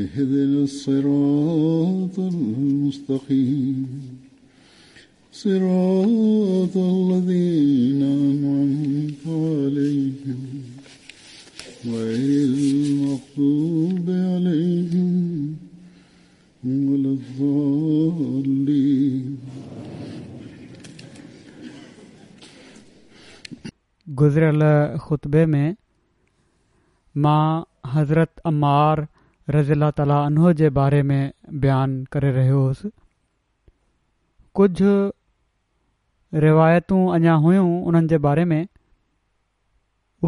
اهدنا الصراط المستقيم صراط الذين أنعمت عليهم غير المغضوب عليهم ولا الضالين गुज़िरियल خطبے میں ماں حضرت अमार रज़ीला ताला उनो जे बारे में बयानु करे रहियो हुसि कुझु रिवायतूं अञा हुयूं हुननि जे बारे में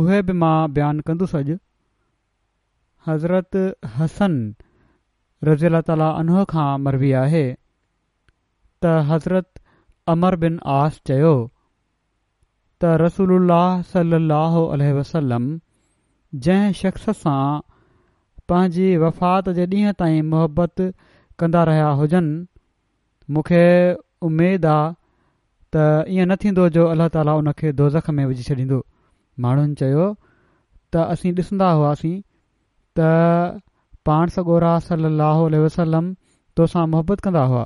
उहे बि मां बयानु कंदुसि अॼु हज़रत हसन रज़ीला ताला उनो खां मरबी आहे त हज़रत अमर बिन आस चयो त रसूल वसलम जंहिं शख़्स सां पंहिंजी वफ़ात जे ॾींहं ताईं मुहबत कंदा रहिया हुजनि मूंखे उमेदु आहे त ईअं न थींदो जो अलाह ताला उन खे दोज़ख में विझी छॾींदो माण्हुनि चयो त असीं ॾिसंदा हुआसीं त पाण सॻोरा सलाहु वसलम तोसां मुहबत कंदा हुआ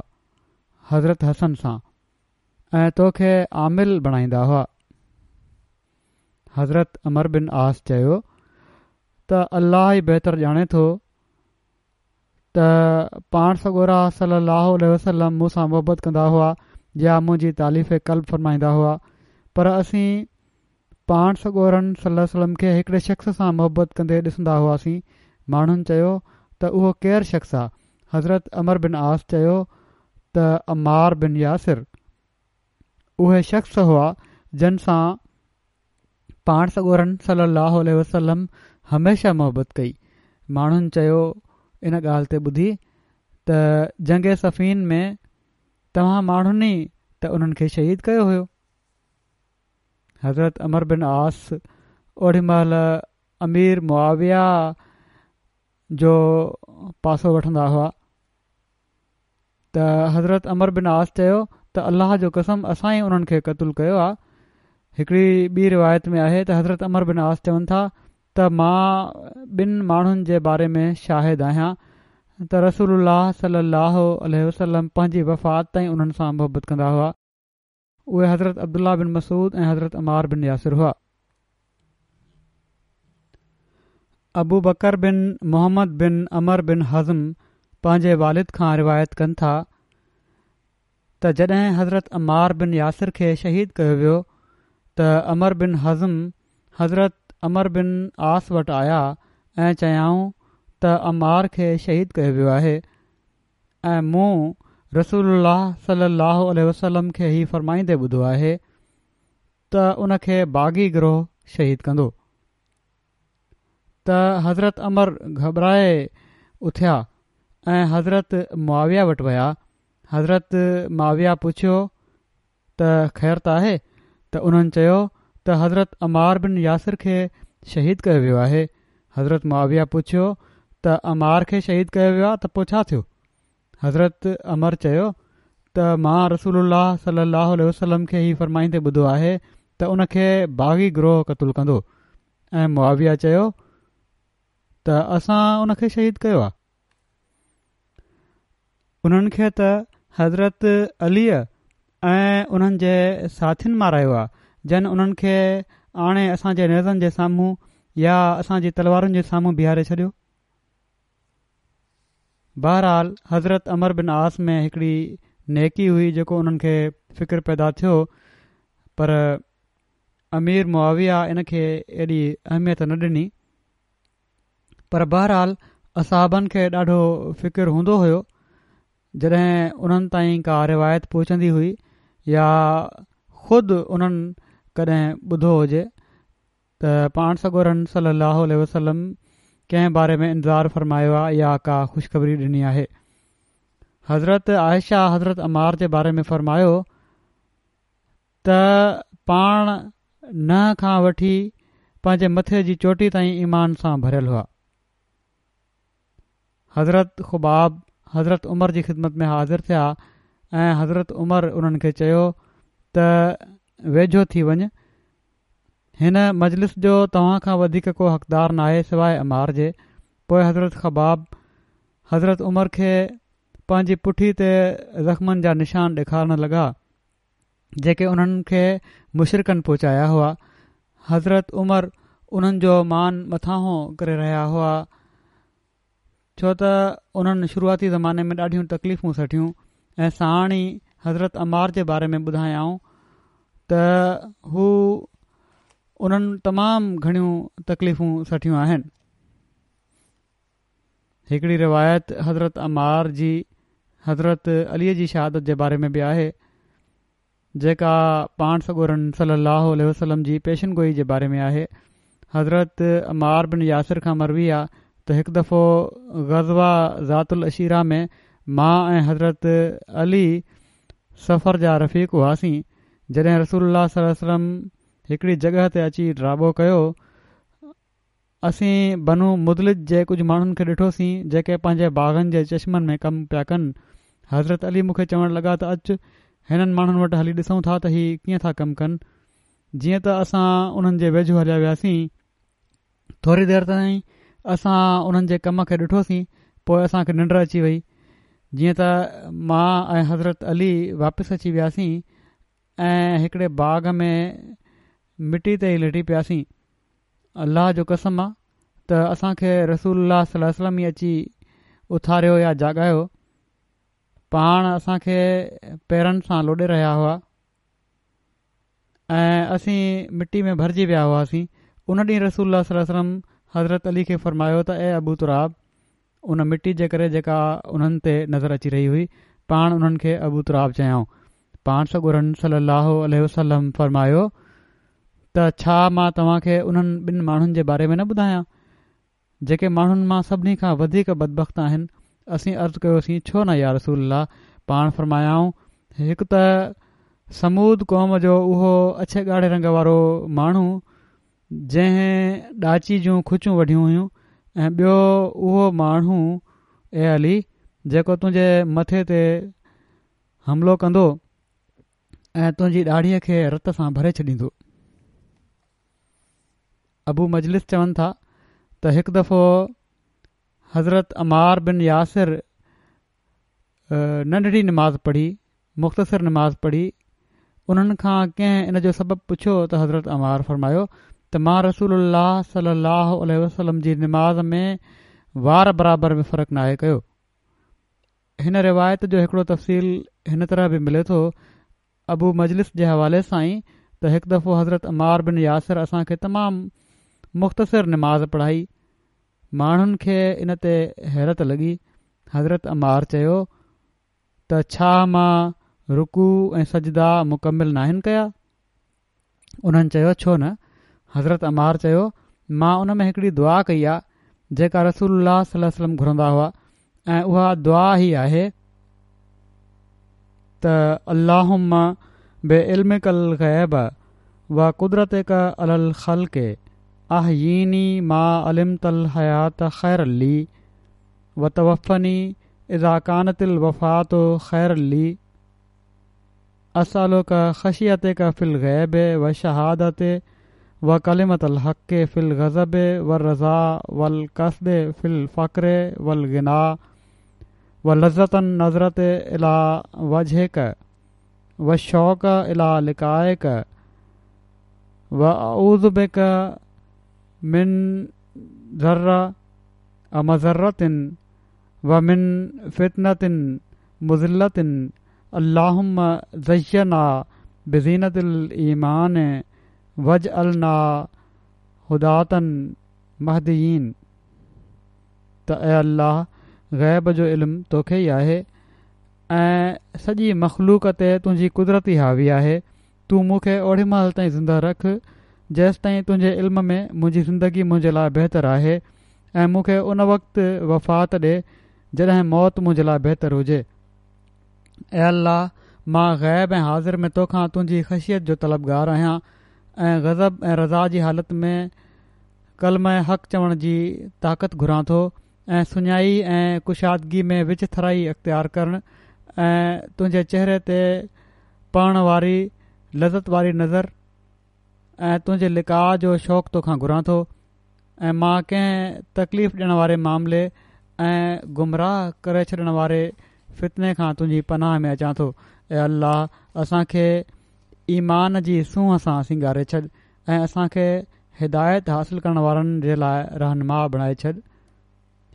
हज़रत हसन सां ऐं तोखे आमिल बणाईंदा हुआ हज़रत अमर बिन आस चयो त अलाह ई बहितरु ॼाणे थो त पाण सॻोरा सलाहु वसलम मूं सां मुहबत कंदा हुआ या मुंहिंजी तालीफ़ कल्प फ़रमाईंदा हुआ पर असीं पाण सॻोर वसलम खे हिकिड़े शख़्स सां मुहबत कंदे ॾिसंदा हुआसीं माण्हुनि चयो त उहो केरु शख़्स आहे हज़रत अमर बिन आस चयो त अमार बिन यासिर उहे शख़्स हुआ जन सां पाण सॻोरनि सलाहु हमेशह मोहबत कई माण्हुनि चयो इन ॻाल्हि ते ॿुधी त जंग सफ़ीन में तव्हां माण्हुनि ई त उन्हनि खे शहीद कयो हुयो हज़रत अमर बिन आस ओड़ी महिल अमीर मुआविया जो पासो वठंदा हुआ त हज़रत अमर बिन आस चयो त अलाह जो कसम असां ई उन्हनि खे क़तूल कयो आहे हिकिड़ी ॿी रिवायत में आहे त हज़रत अमर बिन आस चवनि था त मां ॿिनि माण्हुनि जे बारे में शाहिद आहियां त रसूल सलाहु वसलम पंहिंजी वफ़ात ताईं हुननि सां मुहबत कंदा हुआ उहे हज़रत अब्दुल्ला बिन मसूद ऐं हज़रत अमार बिन यासिर हुआ अबू बकर बिन मोहम्मद बिन अमर बिन हज़म पंहिंजे वालिद खां रिवायत कनि था त जॾहिं हज़रत अमार बिन यासिर खे शहीद कयो वियो त अमर बिन हज़म हज़रत अमर बिन आस वटि आया ऐं चयाऊं त अमार खे शहीद कयो वियो आहे ऐं मूं रसूल सलाहु वसलम खे ई फ़रमाईंदे ॿुधो आहे त उनखे बाग़ी गिरह शहीद कंदो त हज़रत अमर घबराए उथिया ऐं हज़रत माविया वटि विया हज़रति माविया पुछियो त ख़ैर त आहे त उन्हनि त हज़रत अमार बिन यासिर खे शहीद कयो वियो आहे हज़रत मुआविया पुछियो त अमार खे शहीद कयो वियो आहे त पोइ छा थियो हज़रत अमर चयो त मां रसूल सलाहु वसलम खे ई फरमाईंदे ॿुधो आहे त उनखे भागी गिरोह क़तूल कंदो ऐं मुआविया चयो त असां उनखे शहीद कयो आहे उन्हनि खे त हज़रत अलीअ ऐं उन्हनि जे साथियुनि मारायो आहे जन उन्हनि खे हाणे असांजे नज़नि जे साम्हूं या असांजी तलवारुनि जे साम्हूं बिहारे छॾियो बहरहाल हज़रत अमर बिन आस में हिकड़ी नेकी हुई जेको उन्हनि खे फ़िकर पैदा थियो पर अमीर मुआविया इनखे एॾी अहमियत न ॾिनी पर बहरहाल असाबनि खे ॾाढो फ़िकर हूंदो हुयो जॾहिं उन्हनि ताईं का रिवायत पहुचंदी हुई या ख़ुदि उन्हनि कॾहिं ॿुधो हुजे त पाण सगोरन सली वसलम कंहिं बारे में इंतज़ारु फ़रमायो आहे या का ख़ुशख़बरी ॾिनी आहे हज़रत आयशा हज़रत अमार जे बारे में फ़रमायो त पाण न खां वठी पंहिंजे मथे जी चोटी ताईं ईमान सां भरियलु हुआ हज़रत ख़ुबाब हज़रत उमर जी ख़िदमत में हाज़िर थिया ऐं हज़रत उमर उन्हनि खे चयो त वेझो थी वञे हिन मजलिस जो तव्हां खां वधीक को हक़दारु न आहे सवाइ अमार जे पोइ हज़रत ख़बाब हज़रत उमिरि खे पंहिंजी पुठीअ ते ज़ख़्मनि जा निशान ॾेखारणु लॻा जेके उन्हनि खे मुशिरिक़नि पहुचाया हुआ हज़रत उमिरि उन्हनि जो मान मथां करे रहिया हुआ छो त उन्हनि शुरूआती ज़माने में ॾाढियूं तकलीफ़ूं सठियूं ऐं साण ई हज़रत अमार जे बारे में ॿुधायाऊं त हू उन्हनि तमामु घणियूं तकलीफ़ूं सठियूं आहिनि हिकिड़ी रिवायत हज़रत अमार जी हज़रत अलीअ जी शहादत जे बारे में बि आहे जेका पाण सगोरनि सलाहु वसलम जी पेशनगोई जे बारे में आहे हज़रत अमार बिन यासिर खां मरबी आहे त हिकु दफ़ो ग़ज़वा ज़ातीरा में मां ऐं हज़रत अली सफ़र जा रफ़ी हुआसीं जॾहिं रसूल सलम हिकड़ी जॻह ते अची ड्राबो कयो असीं बनू मुदलिद जे कुझु माण्हुनि खे ॾिठोसीं जेके पंहिंजे बाग़नि जे चश्मनि में कमु पिया कनि हज़रत अली मूंखे चवणु लॻा त अच हिननि माण्हुनि वटि हली ॾिसूं था त हीउ कीअं था कमु कनि जीअं त असां उन्हनि जे वेझो हलिया वियासीं थोरी देरि ताईं असां उन्हनि जे कम खे ॾिठोसीं पोइ असांखे निंड अची वई जीअं त मां ऐं हज़रत अली वापसि अची वियासीं ऐं हिकिड़े बाग़ में मिटी ते ई लिटी पियासीं अलाह जो कसम आहे त असांखे रसूल सलहम ई अची उथारियो या जाॻायो पाण असांखे पेरनि सां लोॾे रहिया हुआ ऐं असीं मिटी में भरिजी विया हुआसीं उन ॾींहुं रसूल सलम हज़रत अली खे फ़र्मायो त ए अबू तुराब उन मिटी जे करे जेका उन्हनि ते नज़र अची रही हुई पाण उन्हनि खे अबू तराब चयाऊं पाण सगुरन सली लहल वसलम फ़रमायो त छा मां तव्हां खे उन्हनि ॿिनि माण्हुनि जे बारे में न ॿुधायां जेके माण्हुनि मां सभिनी खां वधीक बदबख आहिनि असीं अर्ज़ु कयोसीं छो न رسول रसूल पाण फरमायाऊं हिकु त समूद क़ौम जो उहो अछे ॻाढ़े रंग वारो माण्हू जंहिं ॾाची जूं खुचियूं वढियूं हुयूं ऐं ॿियो उहो माण्हू ए अली जेको तुंहिंजे मथे ते हमिलो कंदो ऐं तुंहिंजी डाढ़ीअ खे रत सां भरे छॾींदो अबू मजलिस चवनि था त हिकु दफ़ो हज़रत अमार बन यासिर नंढड़ी निमाज़ पढ़ी मुख़्तसिर निमाज़ पढ़ी उन्हनि खां कंहिं इन जो सबबु पुछियो त हज़रत अमार फ़रमायो त मां रसूल अलाह सलाहु वसलम जी नमाज़ में वार बराबरि में फ़र्कु नाहे कयो हिन रिवायत जो हिकिड़ो तफ़सील हिन तरह बि मिले थो अबू मजलिस जे हवाले सां ई त हिकु दफ़ो हज़रत अमार बिन यासिर असांखे तमामु मुख़्तसिर निमाज पढ़ाई माण्हुनि खे इन ते हैरत लॻी हज़रत अमार चयो त छा मां रुकू ऐं सजदा मुकमिल नाहिनि कया उन्हनि चयो छो न हज़रत अमार चयो मां उन में हिकिड़ी दुआ कई आहे जेका रसूल घुरंदा हुआ ऐं उहा दुआ ई आहे ت علم بے علم قلع غیب و قدرتِ ک اللخلق آہینی ما علم تل حیات خیر علی و طوفنی اضاکانت الوفات و خیر اصل و خشیتِ ک فل غیب و شہادتِ و قلم تلحق فل غضبِ و رضا و القصد فلفرِ ولغن و لذت وجہ الجیک و شوق الا لکائے الکائے و اعوذ ازبک من ذر امذرتن و من فطنطن مزلتن الحم زینا بزینت المان وج النا ہداتن مہدین تو اے اللہ ग़ैब जो इल्मु तोखे ई आहे ऐं सॼी मख़लूक ते तुंहिंजी कुदरती हावी आहे तूं मूंखे ओॾी महिल ताईं ज़िंदा रख जेसि ताईं तुंहिंजे इल्म में मुंहिंजी ज़िंदगी मुंहिंजे लाइ बहितरु आहे ऐं मूंखे उन वक़्ति वफ़ात ॾिए जॾहिं मौत मुंहिंजे लाइ बहितरु हुजे ऐं अलाह मां ग़ैब ऐं हाज़िर में तोखां तुंहिंजी ख़शियत जो तलबगार आहियां ऐं ग़ज़ब ऐं रज़ा जी हालति में कलम हक़ चवण जी ताक़त घुरां थो ऐं सुञाई ऐं कुशादगी में विच थराई अख़्तियारु करणु ऐं तुंहिंजे चहिरे ते पढ़ण वारी लज़त वारी नज़र ऐं तुंहिंजे लिका जो शौक़ु तोखां घुरां थो ऐं मां कंहिं तकलीफ़ ॾियणु वारे मामले ऐं गुमराह करे छॾणु वारे फितने खां तुंहिंजी पनाह में अचां थो ऐं अलाह असांखे ईमान जी सूंह सां सिंगारे छॾ ऐं असांखे हिदायत हासिल करण वारनि जे लाइ रहनुमा बणाए छॾि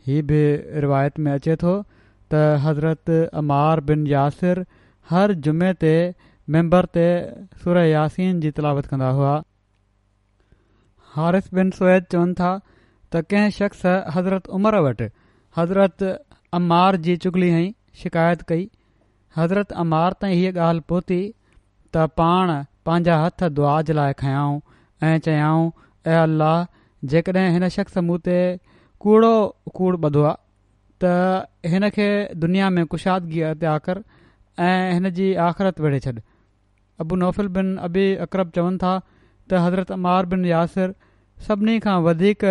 हीअ बि रिवायत में अचे थो त हज़रत अमार बिन यासिर हर जुमे ते मेम्बर ते सुर यासीन जी तलावत कंदा हुआ हारिस बिन सोहे चवनि था त कंहिं शख़्स हज़रत उमर वटि हज़रत अमार जी चुगली हई शिकायत कई हज़रत अमार ताईं हीअ ॻाल्हि पहुती त पाण पंहिंजा हथ दुआ जे लाइ खयाऊं ऐं चयाऊं ऐं अल्लाह जेकॾहिं हिन शख़्स मूं ते कूड़ो कूड़ ॿधो आहे त हिन खे दुनिया में कुशादगी त्या कर ऐं हिन जी आख़िरत विढ़े छॾ अबू नौफिल बिन अबी अकरब चवनि था त हज़रत अमार बिन यासिर सभिनी खां वधीक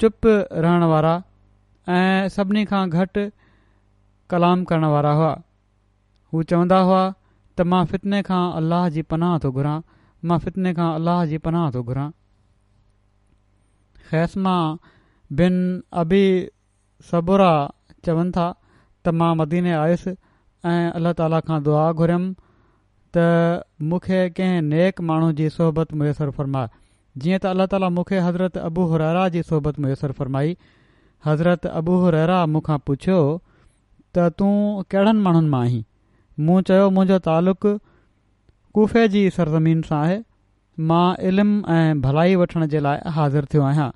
चुप रहण वारा ऐं सभिनी खां घटि कलाम करण वारा हुआ हू चवंदा हुआ त मां फितिने खां अलाह जी पनाह थो घुरां मां फितिने खां अलाह जी पनाह थो घुरां ख़ैसि मां बिन अबी सबुरा चवनि था त मां मदीने आयसि ऐं अलाह ताला खां दुआ घुरियुमि त मूंखे कंहिं नेक माण्हू जी सोहबत मुयसरु फ़र्माए जीअं त अल्ला ताला मूंखे हज़रत अबू हरहिरा जी सोबत मुयसरु फरमाई हज़रत अबू हुरा मूंखां पुछियो त तूं कहिड़नि माण्हुनि मां आहीं मूं चयो मुंहिंजो तालुक़ कुफे जी सरज़मीन सां आहे मां इल्मु ऐं भलाई वठण जे लाइ हाज़िर थियो आहियां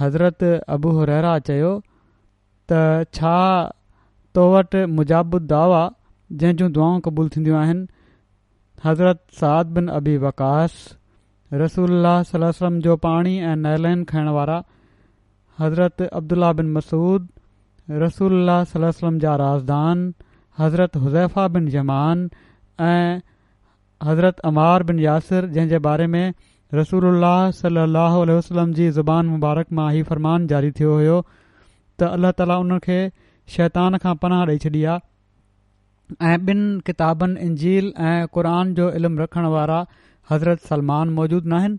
हज़रत अबू रहरा चयो त छा तो वटि मुजाबुद दावा जंहिं जूं दुआऊं क़बूलु थींदियूं आहिनि हज़रत साद बिन अबी वकास रसूल सलम जो पाणी ऐं नलाइन खाइण वारा हज़रत अब्दुला बिन मसूद रसूल सलम जा राजदान हज़रत हुज़ैफ़ा बिन यमान ऐं हज़रत अमार बिन यासिर जंहिं बारे में रसूल अला सलाहु वसलम जी ज़ुबान मुबारक मां हीउ फ़रमान जारी थियो हुयो त अल्ल्ह ताली उनखे शैतान खां पनाह ॾेई छॾी आहे ऐं ॿिनि किताबनि इंजील ऐं क़ुर जो इल्मु रखण वारा हज़रत सलमान मौजूदु न आहिनि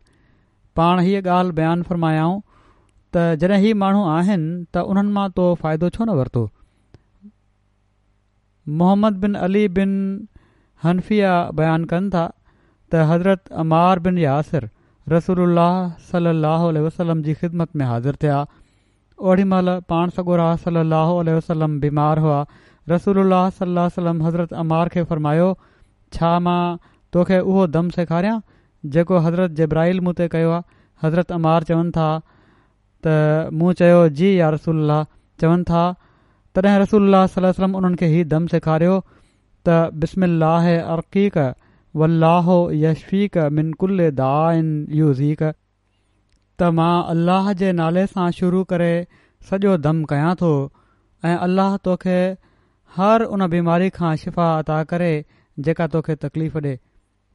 पाण हीअ ॻाल्हि बयानु फ़रमायाऊं त जॾहिं हीउ माण्हू आहिनि त उन्हनि मां तो फ़ाइदो छो न वरितो मोहम्मद बिन अली बिन हनफ़िया बयानु कनि था त हज़रत अमार बिन यासिर रसूल सलाहु वसलम जी ख़िदमत में हाज़िर थिया ओॾीमहिल पाण सॻो राह सीमार हुआ रसूल सलम हज़रत अमार खे फ़रमायो छा मां तोखे उहो दम सेखारियां जेको हज़रत जेब्राहिल मूं ते कयो आहे हज़रत अमार चवनि था त मूं चयो जी या रसोल चवनि था तॾहिं रसूल सलम उन्हनि खे हीउ दम सेखारियो त बिस्मला ऐं अक़ीक़ वल्लाहो यशफ़ीक मिनकुल दाइन यूज़ीक त मां अल्लाह जे नाले सां शुरू करे सॼो दम कयां थो ऐं अल्लाह तोखे हर उन बीमारी खां शिफ़ा अता करे जेका तोखे तकलीफ़ ॾे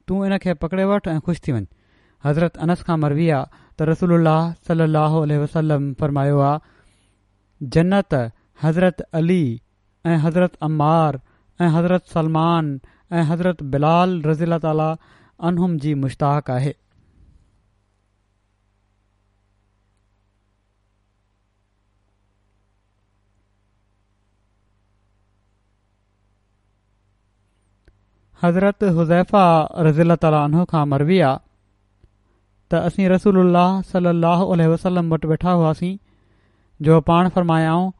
तूं इन खे पकड़े वठि ऐं ख़ुशि थी वञ हज़रत अनस खां मरवी आहे त रसोल अल वसलम फ़रमायो आहे जन्नत हज़रत अली ऐं हज़रत अम्मार ऐं हज़रत सलमान حضرت بلال رضی اللہ تعالی انہم جی مشتاق اھے حضرت حذیفہ رضی اللہ تعالی انھو کا مرویہ ت اسیں رسول اللہ صلی اللہ علیہ وسلم بٹ بیٹھا ہوا اسیں جو پان فرمایاؤں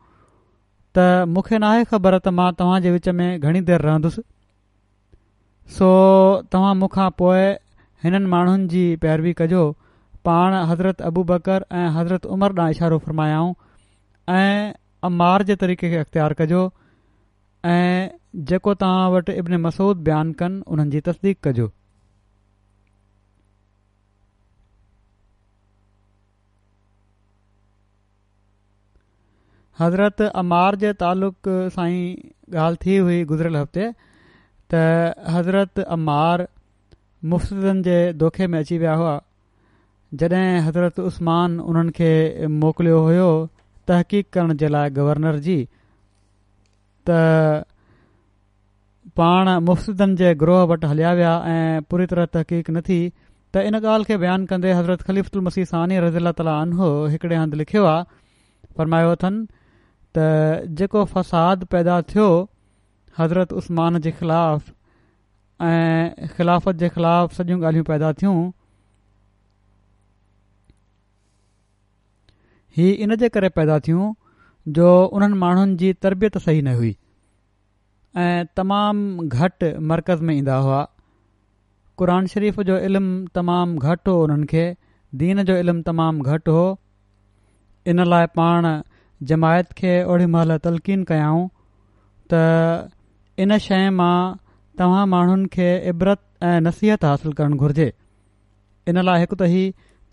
ت مکھے نہ خبر تما تہا وچ میں گھنی دیر رہندس सो तव्हां मूंखां पोइ हिननि माण्हुनि जी पैरवी कजो पाण हज़रत अबू बकर ऐं हज़रत उमर ॾांहुं इशारो फ़रमायाऊं ऐं अमार जे तरीक़े खे अख़्तियार कजो ऐं जेको तव्हां वटि इबिन मसूद बयानु कनि उन्हनि जी तस्दीक कजो हज़रत अमार जे तालुक़ सां ई ॻाल्हि थी हुई गुज़िरियल हफ़्ते त हज़रत अमार मुफ़्त जे दोखे में अची विया हुआ जॾहिं हज़रत उस्मान उन्हनि खे मोकिलियो हुयो तहक़ीक़ करण जे लाइ गवर्नर जी त पाण मुफ़्तदनि जे ग्रोह वटि हलिया विया ऐं पूरी तरह तहक़ीक़ न थी त इन ॻाल्हि खे बयानु कंदे हज़रत ख़लीफ़ुल मसीह सानी रज़ी अला अनहो हिकिड़े हंधि लिखियो आहे फरमायो अथनि त जेको फ़साद पैदा थियो हज़रत उस्मान जे ख़िलाफ़ ऐं ख़िलाफ़त जे ख़िलाफ़ सॼियूं ॻाल्हियूं पैदा थियूं हीउ इन जे करे पैदा थियूं जो उन्हनि माण्हुनि जी तरबियत सही न हुई ऐं तमामु घटि मर्कज़ में ईंदा हुआ क़रान शरीफ़ जो इल्मु तमामु घटि हो उन्हनि खे दीन जो इल्मु तमामु घटि हो इन लाइ पाण जमायत खे ओड़ी महिल तलक़ीन कयाऊं त इन शइ मां तव्हां माण्हुनि खे इबरत ऐं नसीहत हासिलु करणु घुर्जे इन लाइ हिकु त ई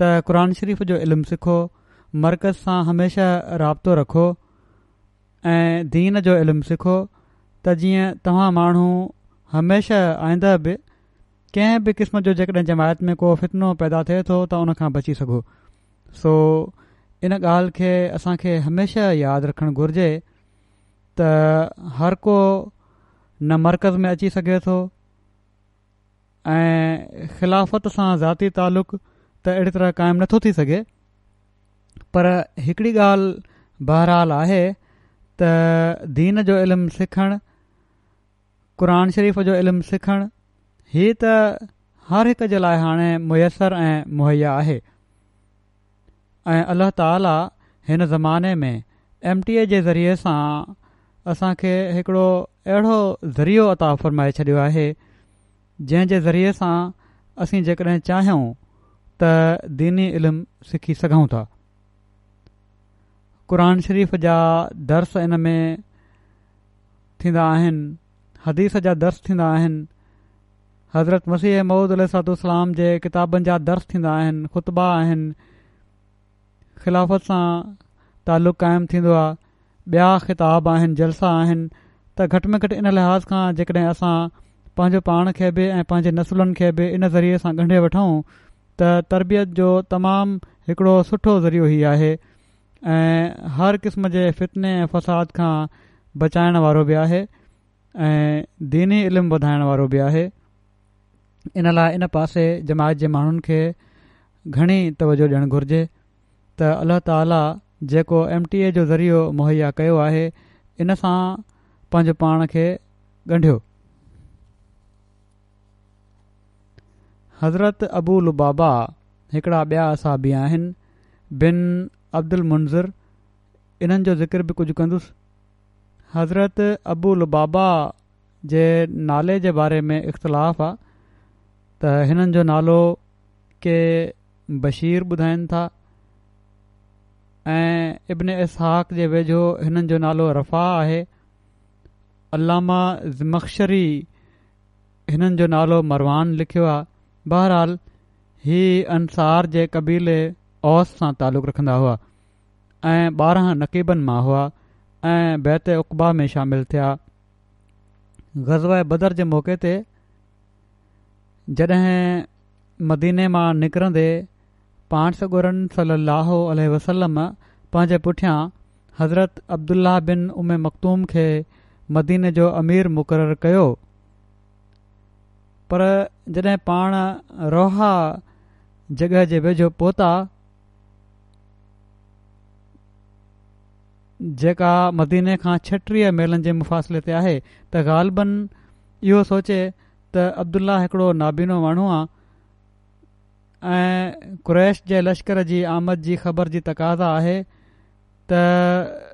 त क़ुर शरीफ़ जो इल्मु सिखो मर्कज़ सां हमेशह राब्तो रखो ऐं दीन जो इल्मु सिखो त जीअं तव्हां माण्हू हमेशह आईंदड़ बि कंहिं बि क़िस्म जो जेकॾहिं जमायत में को फितनो पैदा थिए थो त उन खां बची सघो सो इन ॻाल्हि खे असांखे हमेशह यादि रखणु घुर्जे त हर को न मर्कज़ में अची सघे थो ऐं ख़िलाफ़त सां ज़ाती तालुक़ त अहिड़ी तरह क़ाइमु नथो थी सघे पर हिकड़ी ॻाल्हि बहरहाल आहे त दीन जो इल्मु सिखणु क़ुर शरीफ़ जो इल्मु सिखणु हीअ त हर हिक जे लाइ हाणे मुयसरु ऐं मुहैया आहे ऐं अल्ला ताला हिन ज़माने में एम टी ए जे ज़रिए सां असांखे हिकिड़ो अहिड़ो ज़रियो अता फ़र्माए छॾियो आहे जंहिं जे ज़रिए सां असीं जेकॾहिं चाहियूं त दीनी इल्मु सिखी सघूं था क़ुर शरीफ़ जा दर्स इन में थींदा आहिनि हदीस जा दर्स थींदा आहिनि हज़रत मसीह महूद अलसलाम जे किताबनि जा दर्स थींदा आहिनि ख़ुतबा आहिनि ख़िलाफ़त सां तालुक़ु क़ाइमु थींदो आहे ॿिया ख़िताब आहिनि जलसा आहिनि त घटि में घटि इन लिहाज़ खां जेकॾहिं असां पंहिंजो पाण खे बि ऐं पंहिंजे नसुलनि खे बि इन ज़रिए सां ॻंढे वठूं त तरबियत जो तमामु हिकिड़ो सुठो ज़रियो ई आहे ऐं हर क़िस्म जे फितने ऐं फ़साद खां बचाइण वारो बि आहे ऐं दीनी इल्मु वधाइण वारो बि आहे इन लाइ इन पासे जमायत जे माण्हुनि खे घणी तवजो ॾियणु घुरिजे त अल्ला ताला जेको एम टी ए जो ज़रियो मुहैया कयो आहे इन सां पंहिंजो पाण खे ॻंढियो हज़रत अबूल बाबा हिकिड़ा ॿिया असाबी आहिनि बिन अब्दुल मुंज़र इन्हनि जो ज़िक्र बि कुझु कंदुसि हज़रत अबुल बाबा जे नाले जे बारे में इख़्तिलाफ़ आहे त हिननि जो नालो के बशीर ॿुधाइनि था इब्न इसहाक़ वेझो हिननि जो नालो रफ़ा आहे अलामा ज़िमक्षरी हिननि जो नालो मरवान लिखियो आहे बहरहाल हीउ अंसार जे क़बीले औस सां तालुक़ रखंदा हुआ ऐं ॿारहं नक़ीबनि मां हुआ ऐं बैत उक़बा में शामिल थिया ग़ज़ब बदर जे मौके ते जॾहिं मदीने मां निकरंदे पाण सगोरन सली लहो वसलम पंहिंजे पुठियां हज़रत अब्दुल्ला बिन उमे मखतूम खे मदीन जो अमीर मुक़रर कयो पर जॾहिं पाण रोहा जॻहि जे वेझो पहुता जेका मदीने खां छटीह मेलनि जे मुफ़ासिले ते आहे त ग़ालबन इहो सोचे त अब्दुल्ला हिकिड़ो नाबीनो माण्हू आहे قریش कु्रैश लश्कर آمد आमद خبر ख़बर تقاضا तक़ाज़ा आहे त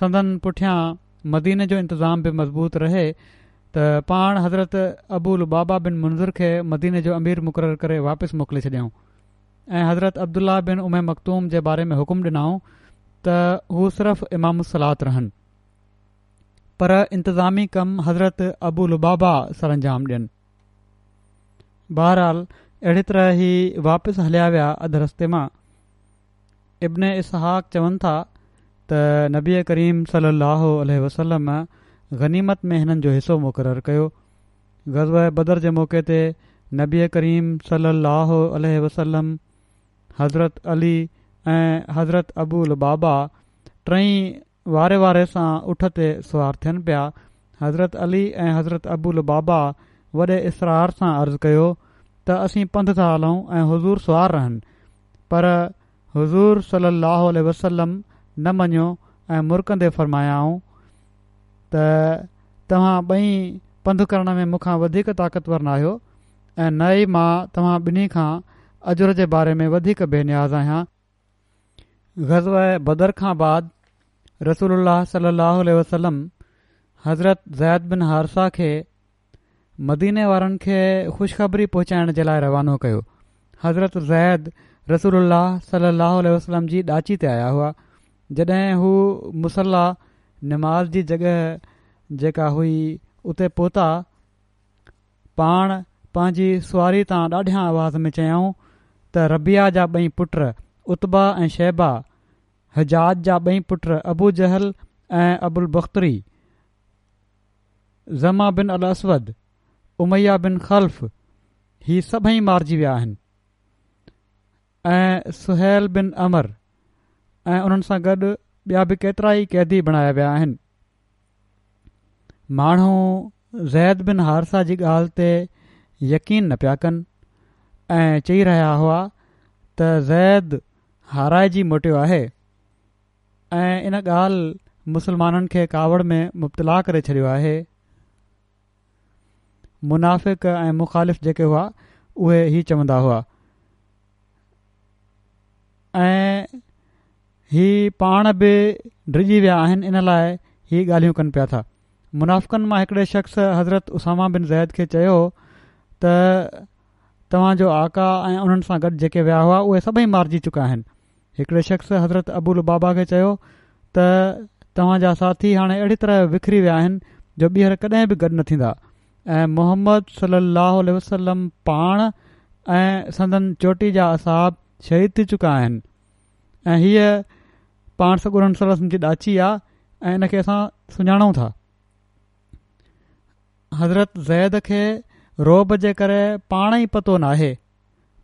सदन पुठियां जो इंतिज़ाम مضبوط मज़बूत रहे پان حضرت हज़रत अबूल बाबा बिन मुंज़र खे मदीने जो अमीर मुक़ररु واپس वापसि मोकिले حضرت ऐं हज़रत अब्दुलाह बिन उमै मखदूम जे बारे में हुकुम ॾिनाऊं त हू सिर्फ़ु इमामु सलात रहनि पर इंतिज़ामी कमु हज़रत अबूलबाबा सरंजाम ॾियनि बहरहाल अहिड़ी तरह ई वापसि हलिया विया अधु रस्ते मां इब्न इसहाक़ इसहक़वनि था त नबीआ करीम सलाहो अलह वसलम ग़नीमत में हिननि जो हिसो मुक़ररु कयो ग़ज़व बदर जे मौक़े ते नबी करीम सलाहो अलह वसलम हज़रत अली ऐं हज़रत अबुल बाबा टई वारे वारे सां उठ ते सुवार थियनि पिया हज़रत अली ऐं हज़रत अबुल बाबा वॾे इसरार सां अर्ज़ु कयो त असीं पंधु था हलूं ऐं हज़ूर सुवार रहनि पर हज़ूर सलाहु वसलम न मञियो ऐं मुरकंदे फ़र्मायाऊं त तव्हां ॿई पंधु करण में मूंखां वधीक ताक़तवर न आहियो ऐं न ई मां तव्हां ॿिन्ही खां अजर जे बारे में वधीक बेन्याज़ आहियां ग़ज़व बदर खां बाद रसूल सलाहु वसलम हज़रत ज़ैद बिन हारसा खे मदीने वारनि खे ख़ुशख़बरी पहुचाइण जे लाइ रवानो कयो हज़रत ज़ैद रसूल सलाहु आल वसलम जी ॾाची ते आया हुआ जॾहिं हू मुसला निमाज़ जी जॻह जेका हुई उते पहुता पाण पंहिंजी सुआरी तां ॾाढियां आवाज़ में चयाऊं त रबिया जा ॿई पुट उत्बा ऐं शहबा हजाज जा ॿई पुट अबू जहल ऐं अबुल बख़्तरी ज़मा बिन अल असवद उमैया बिन خلف सभई मारिजी विया आहिनि ऐं सुहैल बिन अमर ऐं उन्हनि सां गॾु ॿिया बि केतिरा ई कैदी बणाया विया आहिनि माण्हू ज़ैद बिन हारसा जी ॻाल्हि ते यकीन न पिया कनि ऐं चई रहिया हुआ त ज़ैद हाराइजी मोटियो आहे ऐं इन ॻाल्हि मुसलमाननि खे कावड़ में मुब्तला करे छॾियो आहे मुनाफ़िक ऐं मुख़ालिफ़ जेके हुआ उहे ई चवंदा हुआ ऐं हीउ पाण बि डिॼी विया आहिनि इन लाइ हीअ ॻाल्हियूं कनि पिया था मुनाफ़िकनि मां शख़्स हज़रत उसामा बिन ज़ैद खे चयो त तव्हांजो आका ऐं उन्हनि सां गॾु जेके विया हुआ उहे सभई मारिजी चुका आहिनि शख़्स हज़रत अबुल बाबा खे चयो त तव्हांजा साथी हाणे अहिड़ी तरह विखरी विया आहिनि जो ॿीहर कॾहिं बि गॾु न थींदा मोहम्मद सलाहु वसलम पाण ऐं संदन चोटी जा असहाब शहीद थी चुका आहिनि ऐं हीअ पाण सौ उन सल जी ॾाची आहे ऐं इन खे असां सुञाणूं था हज़रत ज़ैद खे रोब जे करे पाण ई पतो नाहे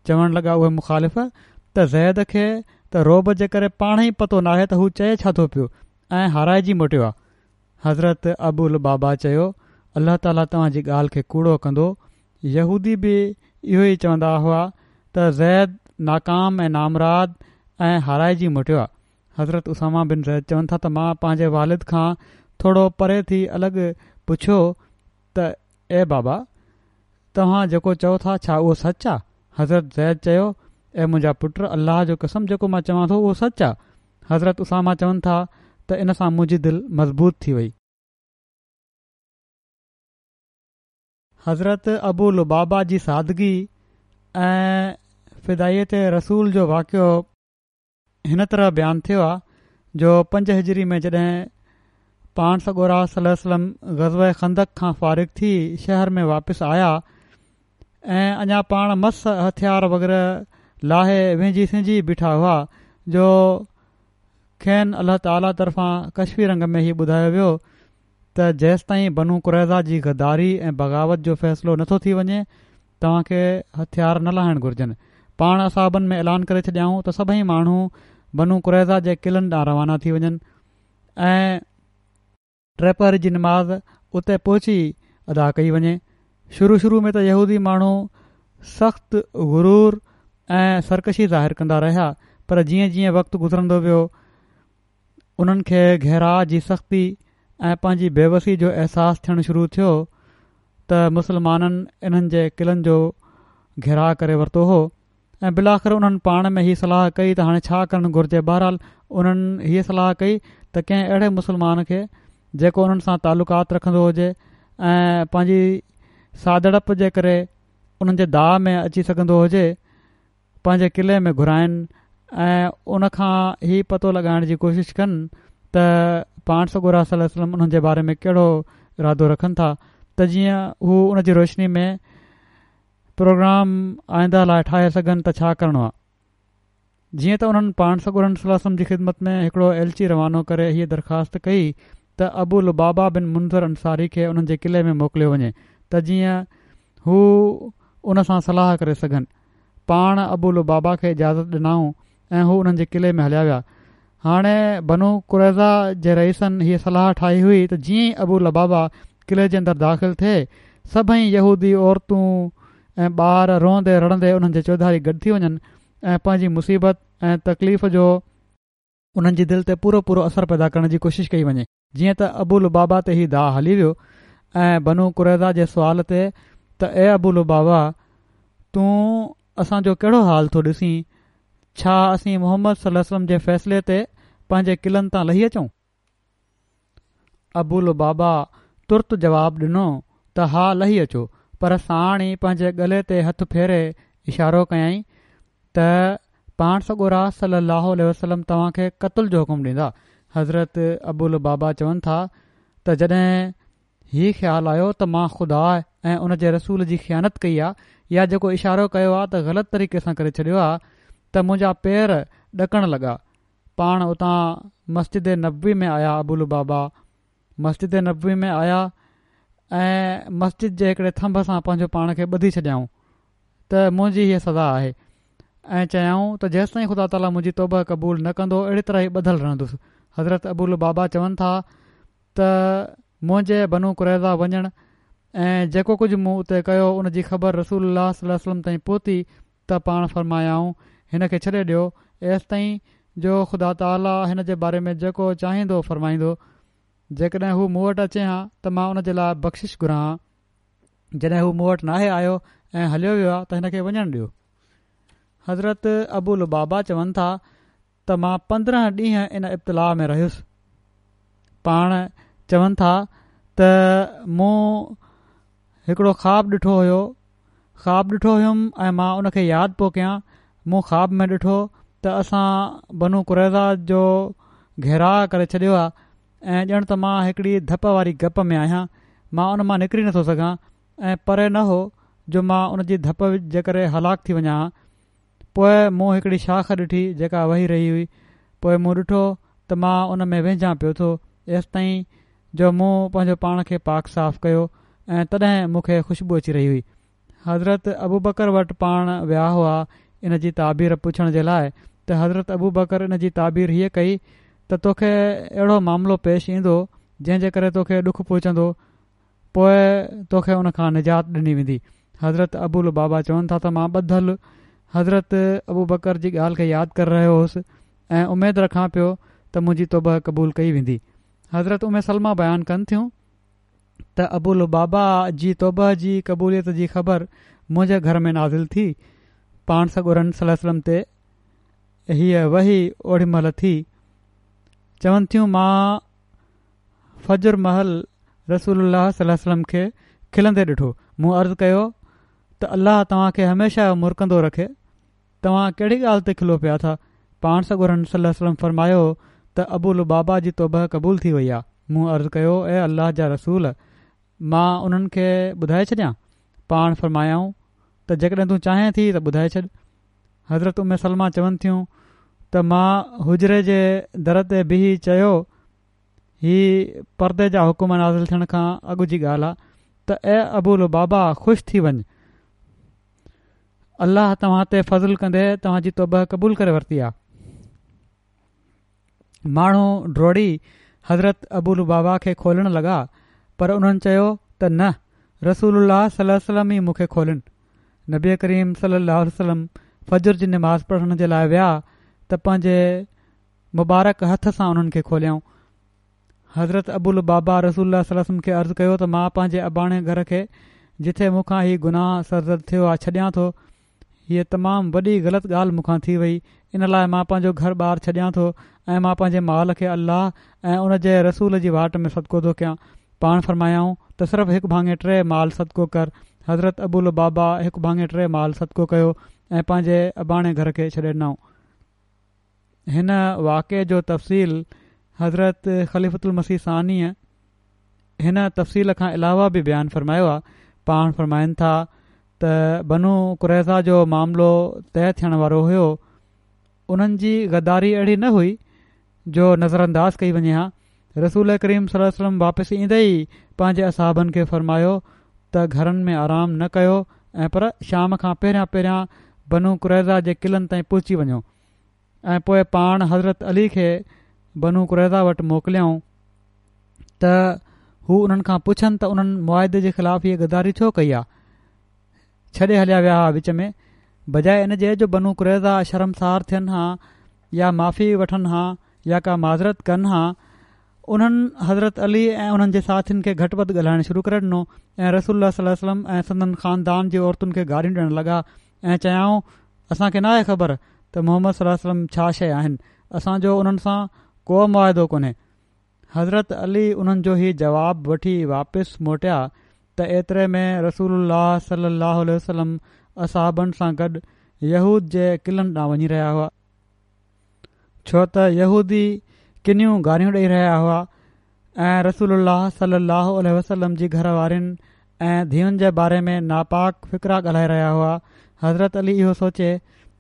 चवणु लॻा उहे मुख़ालिफ़ त ज़ैद खे त रोब जे करे पाण ई पतो नाहे त हू चए छा थो पियो ऐं हाराइजी मोटियो आहे हज़रत अबुल बाबा चयो अल्लाह ताला तव्हांजी ॻाल्हि खे कूड़ो कंदो यूदी बि इहो ई चवंदा हुआ त ज़ैद नाकाम ऐं नामराद ऐं हाराएजी मोटियो आहे हज़रत उसामा बिन ज़ैद चवनि था त मां पंहिंजे वारिद खां थोरो परे थी अलॻि पुछियो त ए बाबा तव्हां जेको चओ था छा उहो सचु आहे हज़रत ज़ैद चयो ऐं मुंहिंजा पुट अलाह जो किसम जेको मां चवां थो उहो सचु आहे हज़रत उसामा चवनि था त इन सां मुंहिंजी दिलि मज़बूत थी वई हज़रत ابو बाबा जी सादिगी ऐं फिदाइत रसूल जो वाक़ियो हिन तरह बयानु थियो आहे जो पंज हज़री में जॾहिं पाण सगोरा सलम ग़ज़ब खंदक खां फ़ारिग थी शहर में वापसि आया ऐं अञा पाण मस हथियारु वग़ैरह लाहे वेझी सिंझी बीठा हुआ जो खेन अल ताला तरफ़ां कश्मीर अंग में ई ॿुधायो वियो त जेसि ताईं बनू कुरैज़ा जी गदारी ऐं बग़ावत जो फ़ैसिलो नथो थी वञे तव्हांखे हथियार न लाहिणु घुर्जनि पाण असां में ऐलान करे छॾियाऊं त सभई माण्हू बनू कुरैज़ा जे क़िलनि ॾांहुं रवाना थी वञनि ऐं ट्रैपर जी निमाज़ उते पहुची अदा कई वञे शुरू शुरू में त यहूदी माण्हू सख़्तु गुरूर ऐं सरकशी ज़ाहिर कंदा रहिया पर जीअं जीअं वक़्तु गुज़रंदो वियो उन्हनि खे गहिरा जी सख़्ती ऐं पंहिंजी बेवसी जो अहसासु थियणु शुरू थियो त मुसलमाननि इन्हनि जे किलनि जो घेरा करे वरितो हो ऐं बिल उन्हनि पाण में ई सलाह कई त हाणे छा करणु घुर्जे बहरहाल उन्हनि हीअ सलाह कई त कंहिं अहिड़े मुसलमान खे जेको उन्हनि सां तालुक़ात रखंदो हुजे ऐं पंहिंजी सादड़प जे करे उन्हनि जे में अची सघंदो हुजे पंहिंजे क़िले में घुराइनि ऐं पतो लॻाइण जी कोशिशि कनि त पाण सगुर सलम उन्हनि जे बारे में कहिड़ो इरदो रखनि था त जीअं हू उन जी रोशनी में प्रोग्राम आईंदा लाइ ठाहे सघनि त छा करणो आहे जीअं त हुननि पाण सगोरम जी ख़िदमत में हिकिड़ो एलची रवानो करे हीअ दरख़्वास्त कई त अबुल बाबा बिन मुंज़र अंसारी खे उन्हनि जे किले में मोकिलियो वञे त जीअं हू उन सां सलाह करे सघनि पाण अबुल बाबा खे इजाज़त ॾिनाऊं ऐं हू हुननि जे किले में हलिया विया हाणे बनू कुरेज़ा जे रईसनि हीअ सलाह ठाही हुई त जीअं ई अबुल बाबा किले जे अंदरि दाख़िल थिए सभई यहूदी औरतूं ऐं ॿार रुअंदे रड़ंदे उन्हनि जे चौधारी गॾु थी वञनि ऐं पंहिंजी मुसीबत ऐं तकलीफ़ जो उन्हनि जी दिलि ते पूरो पूरो असरु पैदा करण जी कोशिशि कई वञे जीअं त अबुल बाबा ते ई दाह हली वियो ऐं बनू कुरेज़ा जे सुवाल ते त ए अबुल बाबा तूं असांजो कहिड़ो हाल थो ॾिसीं छा असीं मोहम्मद सलम वलम जे फैसले ते पंहिंजे किलनि तां लही अचूं अबूल बाबा तुर्त जवाब ॾिनो त हा लही अचो पर साणी पंहिंजे गले ते हथु फेरे इशारो कयाई त पाण सगोरा सलाहु वसलम तव्हांखे क़तलु जो हुकुम ॾींदा हज़रत अबुल बाबा चवनि था त जॾहिं हीउ ख़्यालु आयो त मां ख़ुदा ऐं उन जे रसूल जी ख़्यानत कई आहे या जेको इशारो कयो आहे त ग़लति तरीक़े सां करे छॾियो आहे त मुंहिंजा पेर ॾकणु लॻा पाण उतां मस्जिद नबवी में आया अबुल बाबा मस्जिद नबवी में आया ऐं मस्जिद जे हिकिड़े थंभ सां पंहिंजो पाण खे ॿधी छॾियाऊं त मुंहिंजी हीअ सज़ा आहे ऐं चयाऊं त जेसि ताईं ख़ुदा ताला मुंहिंजी तोब क़बूल न कंदो अहिड़ी तरह ई ॿधलु रहंदुसि हज़रत अबुल बाबा चवनि था त मुंहिंजे बनू कुरैदा वञणु ऐं जेको कुझु मूं उते कयो उन जी ख़बर रसूल वसलम ताईं पहुती त पाण फ़र्मायाऊं हिन खे छ्ॾे ॾियो एसि ताईं जो ख़ुदा ताली हिन जे बारे में जेको चाहींदो फ़रमाईंदो जेकॾहिं हू मूं वटि अचे हा त मां हुनजे लाइ बख़्शिश घुरां हा जॾहिं हू मूं वटि नाहे आयो ऐं हलियो वियो आहे त हिन खे वञणु ॾियो हज़रत अबुल बाबा चवनि था त मां पंद्रहं ॾींहं इन इब्तलाह में रहियुसि पाण चवनि था त मूं हिकिड़ो ख़्वाबु ॾिठो हुयो ख़्वाबु ॾिठो ऐं मां मूं ख़्वाब में ॾिठो त असां बनू कुरेज़ा जो घेरा करे छॾियो आहे ऐं ॼण त मां हिकिड़ी धप वारी गप में आहियां मां उन मां निकिरी नथो सघां ऐं परे न हो जो मां उन जी धप जे करे हलाक थी वञा हा पोइ मूं हिकिड़ी शाख ॾिठी जेका वही रही हुई पोइ मूं ॾिठो त मां उन में वेझा पियो थो जेसिताईं जो मूं पंहिंजो पाण खे पाक साफ़ कयो ऐं तॾहिं मूंखे ख़ुश्बू अची रही हुई हज़रत अबू बकर वटि पाण विया हुआ इन जी ताबीर पुछण जे लाइ त हज़रत अबू बकर इन जी ताबीर हीअ कई त तोखे अहिड़ो मामिलो पेश ईंदो जंहिं जे करे तोखे ॾुखु पहुचंदो पोए तोखे हुनखां निजात ॾिनी वेंदी हज़रत अबूल बाबा चवनि था त मां ॿधलु हज़रत अबू बकर जी ॻाल्हि खे यादि करे रहियो हुउसि ऐं उमेद रखां पियो त मुंहिंजी तोबह क़बूल कई वेंदी हज़रत उमे सलमा बयानु कनि थियूं त अबुल बाबा जी तोबह जी क़बूलियत जी ख़बर मुंहिंजे घर में नाज़िल थी पाण सॻोर सल सलम ते हीअ वही ओड़ीमहिल थी चवनि थियूं मां फजुर महल रसूल अलाह सलम खे खिलंदे ॾिठो मूं अर्ज़ु कयो त अल्लाह तव्हां खे हमेशह मुरकंदो रखे तव्हां कहिड़ी ॻाल्हि ते खिलो पिया था पाण सगोरन सलम फ़र्मायो त अबुलु बाबा जी तोबह क़बूल थी वई आहे मूं अर्ज़ु कयो ऐं अल्लाह जा रसूल मां उन्हनि खे ॿुधाए छॾियां पाण फ़रमायाऊं त जेकॾहिं तूं चाहीं थी त ॿुधाए छॾि हज़रत उम्मे सलमा चवनि थियूं त मां हुजरे जे दर ते बि चयो ही परदे जा हुकुमर हासिलु थियण खां अॻु जी ॻाल्हि आहे त ए अबूल बाबा ख़ुशि थी वञ अलाह तव्हां ते फज़लु कंदे तव्हांजी तोबह क़बूलु करे वरिती आहे माण्हू ड्रोड़ी हज़रत अबूल बाबा खे खोलण लॻा पर उन्हनि चयो त न रसूल सलमी मूंखे खोलनि नबी करीम सली वसलम वलम फजुर जी निमास पढ़ण जे लाइ विया त पंहिंजे मुबारक हथ सां हुननि खे खोलियऊं हज़रत अबुल बाबा रसूल खे अर्ज़ु कयो त मां पंहिंजे अबाणे घर खे जिथे मूंखां ही गुनाह सरज़द थियो आहे छॾियां थो हीअ तमामु वॾी ग़लति ॻाल्हि मूंखां थी वई इन लाइ मां पंहिंजो घर ॿाहिरि छॾियां थो ऐं मां पंहिंजे माल खे अलाह ऐं उन रसूल जी वाट में सदको थो कयां पाण फरमायऊं त सिर्फ़ु हिकु भाङे टे माल सदको कर हज़रत अबुल बाबा हिकु भाङे टे माल सदको कयो ऐं पंहिंजे अॿाणे घर खे छॾे ॾिनऊं हिन वाक़े जो तफ़सील हज़रत ख़लीफ़तु उल मसीस सीअ हिन तफ़सील खां अलावा बि बयानु फ़र्मायो आहे पाण फ़रमाइनि था त बनू कुरेज़ा जो मामिलो तय थियण वारो हुयो उन्हनि जी गदारी अहिड़ी न हुई जो नज़रअंदाज़ कई वञे हा रसूल करीम सलम वापसि ईंदे ई पंहिंजे असाबनि खे फ़र्मायो त घरनि में आराम न कयो ऐं पर शाम खां पहिरियां पहिरियां बनू कुरैज़ा जे किलनि ताईं पहुची वञो ऐं पोइ पाण हज़रत अली खे बनू कुरैज़ा वटि मोकिलियऊं त हू उन्हनि खां पुछनि त उन्हनि मुआदे जे ख़िलाफ़ इहा गदारी छो कई आहे छॾे हलिया विया हुआ विच में बजाए जो बनू कुरैज़ा शर्मसार थियनि हा या माफ़ी वठनि हा या का माज़रत कनि हा उन्हनि हज़रत अली ऐं उन्हनि जे साथियुनि खे घटि वधि ॻाल्हाइणु शुरू करे ॾिनो ऐं रसूल्ला सलम ऐं सदन ख़ानदान जी औरतुनि खे गारियूं ॾियणु लॻा ऐं चयाऊं असांखे न आहे ख़बर त मोहम्मद सलम छा शइ आहिनि असांजो उन्हनि सां को मुआदो कोन्हे हज़रत अली उन्हनि जो ई जवाबु वठी वापसि मोटिया त एतिरे में रसूल सलाहु असहाबनि सां गॾु यहूद जे क़िलनि ॾांहुं वञी रहिया हुआ छो त यहूदी किनूं गारियूं ॾेई रहिया हुआ ऐं रसूल सलाहु उलह वसलम जी घर वारियुनि ऐं धीअनि जे बारे में नापाक फ़िक्रा ॻाल्हाए रहिया हुआ हज़रत अली इहो सोचे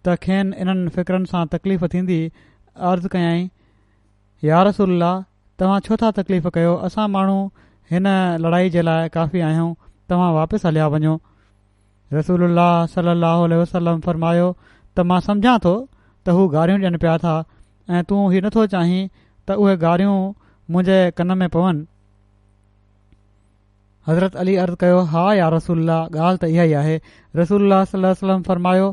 त खेनि इन्हनि फ़िक्रनि सां तकलीफ़ थींदी अर्ज़ु कयाई या रसूल तव्हां छो था तकलीफ़ कयो असां माण्हू हिन लड़ाई जे लाइ काफ़ी आहियूं तव्हां वापसि हलिया वञो रसूल सलल वसलम फ़रमायो त मां समुझां थो त हू गारियूं ॾियनि पिया था ऐं तूं इहो नथो चाहीं त उहे गारियूं मुंहिंजे कन में पवनि हज़रत अली अर्ज़ु कयो हा या रसूल ॻाल्हि त इहा ई आहे रसूल वसलम फरमायो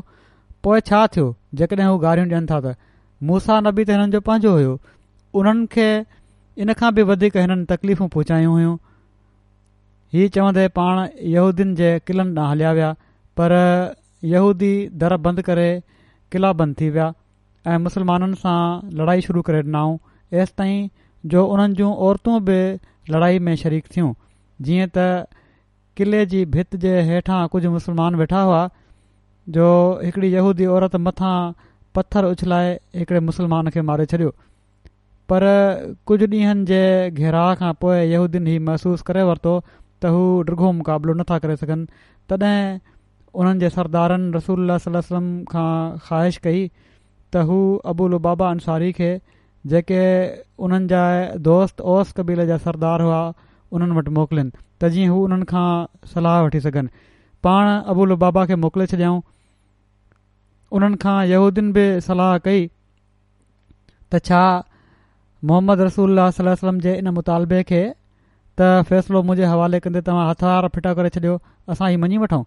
पोइ छा थियो जेकॾहिं हू गारियूं ॾियनि था त मूसा नबी त हिननि जो पंहिंजो हुयो उन्हनि खे इन खां बि वधीक हिननि तकलीफ़ूं पहुचायूं हुयूं हीउ चवंदे पाण यहूदियुनि जे किलनि ॾांहुं हलिया विया पर यहूदी दर बंदि करे क़िला बंदि थी विया ऐं सां लड़ाई शुरू करे ॾिनाऊं तेसि ताईं जो उन्हनि जूं औरतूं बि लड़ाई में शरीक थियूं जीअं त किले जी भित जे हेठां कुझु मुस्लमान वेठा हुआ जो हिकड़ी यहूदी औरत मथां पथर उछलाए हिकड़े मुस्लमान खे मारे छॾियो पर कुझु ॾींहनि जे घेराह खां पोइ यहूदीन हीउ महसूसु करे वरितो त हू रिगो मुक़ाबिलो नथा करे सघनि तॾहिं उन्हनि जे सरदारनि रसूल सलम खां ख़्वाहिश कई त हू अबूल बाबा अंसारी खे जेके उन्हनि जा दोस्त ओस कबीले जा सरदार हुआ उन्हनि वटि मोकिलनि त जीअं हू उन्हनि खां सलाह वठी सघनि पाण अबुल बाबा खे मोकिले छॾियऊं उन्हनि खां यूदियुनि बि सलाह कई त छा मोहम्मद रसूल सलम जे इन मुतालबे खे त फ़ैसिलो मुंहिंजे हवाले कंदे तव्हां हथियार फिटा करे छॾियो असां हीउ मञी वठूं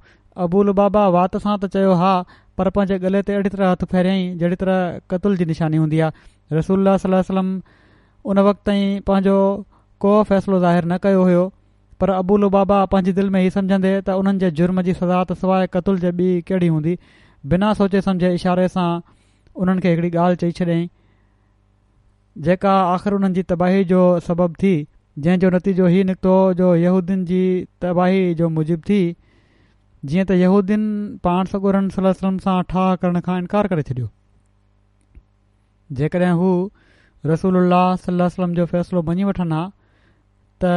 अबुल बाबा वात सां त चयो हा पर पंहिंजे गले ते अहिड़ी तरह हथु फेरियईं जहिड़ी तरह कतल जी निशानी हूंदी आहे रसूल सलम उन वक़्त ताईं पंहिंजो को फ़ैसिलो ज़ाहिर न कयो हुयो पर अबूल बाबा पंहिंजी दिलि में ई समुझंदे त उन्हनि जे जुर्म जी सज़ा त सवाइ क़तुल जे ॿी कहिड़ी हूंदी बिना सोचे समुझे इशारे सां उन्हनि खे हिकिड़ी ॻाल्हि चई छॾियईं जेका आख़िर उन्हनि जी तबाही जो सबबु थी जंहिंजो नतीजो हीउ निकितो जो यहूदीन जी तबाही जो मुजिब थी जीअं त यहूदीन पाण सगुरनि सलम सां ठाह करण खां इनकार करे छॾियो जेकॾहिं हू रसूल सलाहु वलम जो फ़ैसिलो मञी वठनि त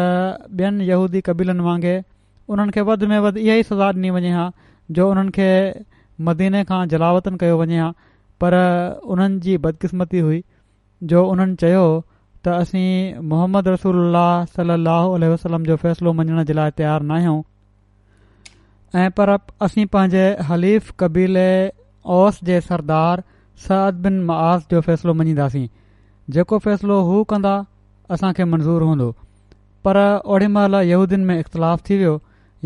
ॿियनि यहूदी कबीलनि वांगुरु उन्हनि खे वधि में वधि इहा ई सज़ा ॾिनी वञे हा जो उन्हनि खे मदीने खां जलावतन कयो वञे हा पर उन्हनि जी बदकिस्मती हुई जो उन्हनि चयो त असीं मोहम्मद रसूल सलाहु उल्हम जो फ़ैसिलो मञण जे लाइ तयारु न आहियूं ऐं पर असीं पंहिंजे हलीफ़ कबीले ओस जे सरदार साद बिन मआज़ जो फ़ैसिलो मञीदासीं जेको फ़ैसिलो हू कंदा असां खे मंज़ूर हूंदो पर ओड़ी महिल यहूदीन में इख़्तिलाफ़ु थी वियो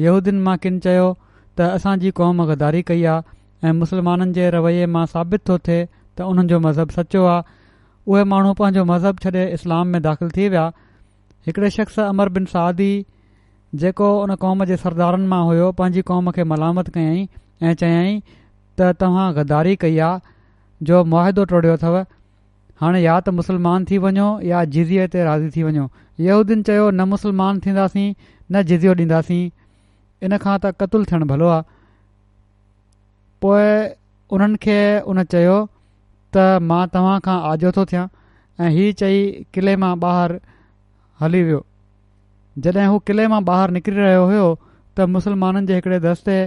यहूदीन मां किन चयो त असांजी क़ौम गदारी कई आहे ऐं मुस्लमाननि जे रवैये मां साबित थो थिए त उन्हनि जो मज़हब सचो आहे उहे माण्हू पंहिंजो मज़हब छॾे इस्लाम में दाख़िल थी विया हिकड़े शख़्स अमर बिन सादी जेको उन क़ौम जे सरदारनि मां हुयो पंहिंजी कौम खे मलामत कयाई ऐं चयाई त तव्हां गदारी कई आहे जो मुआदो तोड़ियो अथव हाणे या त मुसलमान थी वञो या जिज़िए ते राज़ी थी वञो यहूदीन चयो न मुसलमान थींदासीं न जिज़ियो ॾींदासीं इनखां त क़तलु थियणु भलो आहे पोइ उन्हनि खे उन चयो त मां तव्हां खां आजो थो थियां ऐं हीअ चई किले मां ॿाहिरि हली वियो जॾहिं हू किले मां ॿाहिरि निकिरी रहियो हुयो त मुसलमाननि जे हिकिड़े दस्ते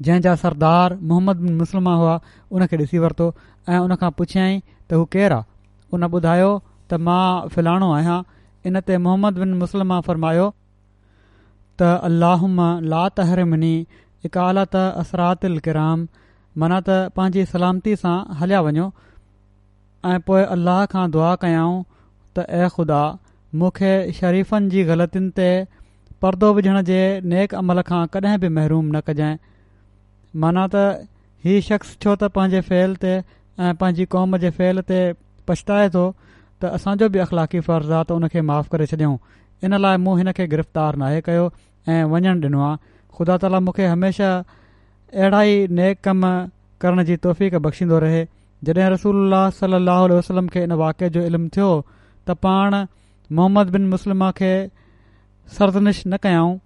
जंहिंजा सरदार मोहम्मद बिन मुसलमा हुआ उनखे ॾिसी वरितो ऐं उन खां पुछियई त हू केरु आहे उन ॿुधायो त मां फलाणो आहियां इन ते मोहम्मद बिन मुसलमा फ़र्मायो त अल्लाहम लात हरिमिनी इकालत असरात असरातिराम माना त पंहिंजी सलामती सां हलिया वञो ऐं पोए अलाह खां दुआ कयाऊं त ऐं ख़ुदा मूंखे शरीफ़नि जी ग़लतिनि ते परदो विझण जे नेक अमल खां कॾहिं बि महरूम न कजांइ माना त हीउ शख़्स छो त पंहिंजे फैल ते ऐं पंहिंजी कौम जे फैल ते पछताए थो त असांजो बि अख़लाक़ी फ़र्ज़ु आहे त उन खे माफ़ु करे छॾियऊं इन लाइ मूं हिन खे गिरफ़्तार नाहे कयो ऐं वञणु ॾिनो आहे ख़ुदा ताला मूंखे हमेशह अहिड़ा ई नेक कम करण जी तोहफ़ बख़्शींदो रहे जॾहिं रसूल सलाहु वसलम खे इन वाके जो इल्मु थियो त पाण मोहम्मद बिन मुस्लमा खे सरदनिश न कयाऊं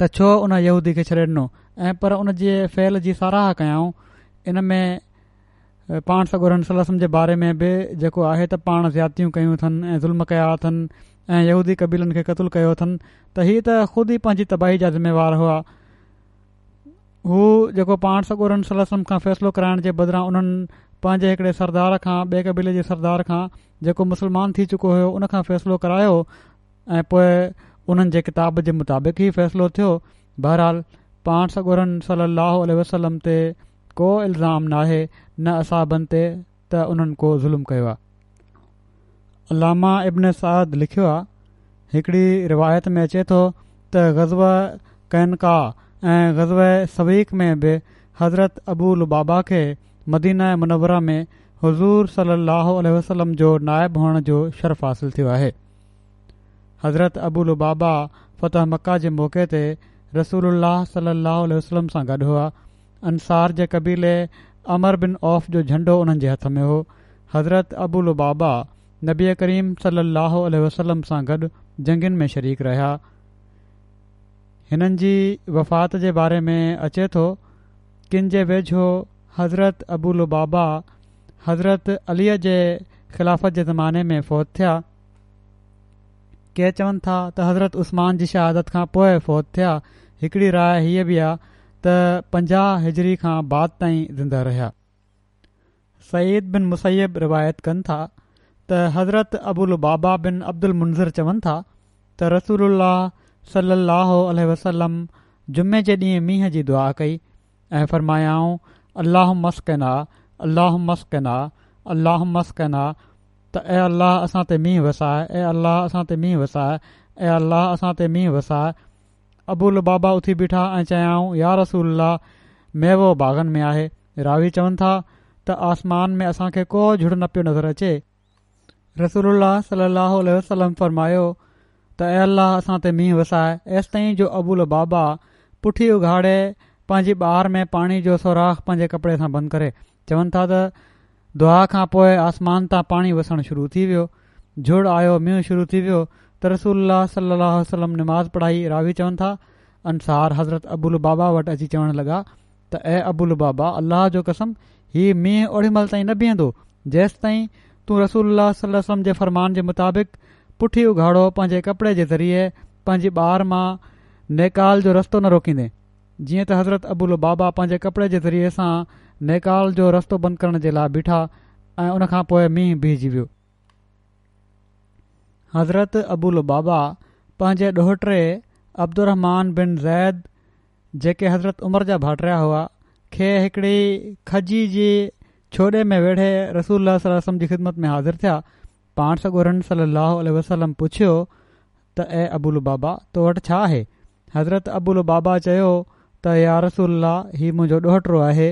त छो उन यहूदी खे छॾे ॾिनो ऐं पर उन जे फहिल जी साराह कयाऊं इन में पाण सगोरन सलसम जे बारे में बि जेको आहे त पाण ज़्यातियूं कयूं अथनि ऐं ज़ुल्म कया अथनि ऐं यहूदी कबीलनि खे क़तल कयो अथनि त हीअ त ख़ुदि ई पंहिंजी तबाही जा ज़िमेवार हुआ हू जेको पाण सगोरनि सलसम खां फ़ैसिलो कराइण जे बदिरां उन्हनि पंहिंजे हिकिड़े सरदार खां ॿिए कबीले जे सरदार खां जेको मुस्लमान थी चुको हुयो उन खां फ़ैसिलो करायो ऐं उन्हनि जे किताब जे मुताबिक़ ई फ़ैसिलो थियो बहरहालु पाण सगुरनि सलह वसलम ते को इल्ज़ाम नाहे न असाबनि ते त उन्हनि को ज़ुल्म कयो आहे अलामा इब्न सादु लिखियो आहे हिकड़ी रिवायत में अचे थो त ग़ज़ कैनका ऐं ग़ज़ सवीक़ में बि हज़रत अबूल बाबा खे मदीन मुनवरा में हज़ूर सलाहु वसलम जो नायबु हुअण जो शर्फ़ हासिलु थियो आहे हज़रत अबुलु बाबा फत मका जे मौक़े ते रसूल सलाहु वसलम सां गॾु हुआ अंसार जे क़बीले अमर बिन औफ़ जो झंडो हुननि जे हथ में हो हज़रत अबुलु बाबा नबी करीम सल ओसलम सां गॾु जंगनि में शरीक रहिया हिननि जी वफ़ात जे बारे में अचे थो किनि जे वेझो हज़रत अबूल बाबा हज़रत अलीअ जे ख़िलाफ़त जे ज़माने में फ़ौत थिया के चवनि था त हज़रत उस्मान जी शहादत खां पोइ फौत थिया हिकिड़ी राय हीअ बि आहे त पंजाह हिजरी खां बाद ताईं ज़िंदा रहिया सईद बिन मुसैब रिवायत कनि था त हज़रत अबुल बाबा बिन अब्दुल मुंज़र चवनि था त रसूल अल्ला सलाहु अलह वसलम जुमे जे ॾींहुं मींहं जी दुआ कई ऐं फ़र्मायाऊं अलाह मस्कना अल अलाह मस्कन अल अलाह मस्ना त ऐं अल्लाह असां ते मींहुं वसाए अल्लाह असां ते मींहुं वसाए अल्लाह असां ते मींहुं वसाए अबुल बाबा उथी बीठा ऐं चयाऊं यार रसूला मेवो बाग़नि में आहे रावी चवनि था त आसमान में असांखे को झुड़ न पियो नज़र अचे रसूल सलाहु वसलम फ़र्मायो त अल्लाह असां ते मींहुं वसाए एसि ताईं जो अबुल बाबा पुठी उघाड़े पंहिंजी ॿार में पाणी जो सौराख पंहिंजे कपिड़े सां बंदि करे चवनि था त दुआ खां पोइ आसमान तां पाणी वसणु शुरू थी वियो झुड़ आयो मींहुं शुरू थी वियो त रसूल सलाहु निमाज पढ़ाई रावी चवनि था अंसार हज़रत अबुल बाबा वटि अची चवणु लॻा त ऐं अबुल बाबा अलाह जो कसम हीउ मींहुं ओहिड़ीमहिल ताईं न बीहंदो जेसिताईं तूं रसुल्ला सलम जे फरमान जे मुताबिक़ पुठियूं उघाड़ो पंहिंजे कपिड़े जे ज़रिए पंहिंजी ॿार मां नेकाल जो रस्तो न रोकींदे जीअं त हज़रत अबुल बाबा पंहिंजे कपिड़े जे ज़रिए सां नेकाल जो रस्तो बंदि करण जे लाइ बीठा ऐं उनखां पोइ मींहुं बीहजी वियो हज़रत अबुल बाबा पंहिंजे ॾोहिटे अब्दुरमान बिन ज़ैद जेके हज़रत उमर जा भाटरिया हुआ खे हिकिड़ी खजी जी छोड़े में वेड़े रसूल वसम जी ख़िदमत में हाज़िर थिया पाण सॻो रन वसलम पुछियो त ए अबुल बाबा तो वटि छा आहे हज़रत अबुल बाबा चयो त यार रसुल्लाह हीउ मुंहिंजो ॾोहटो आहे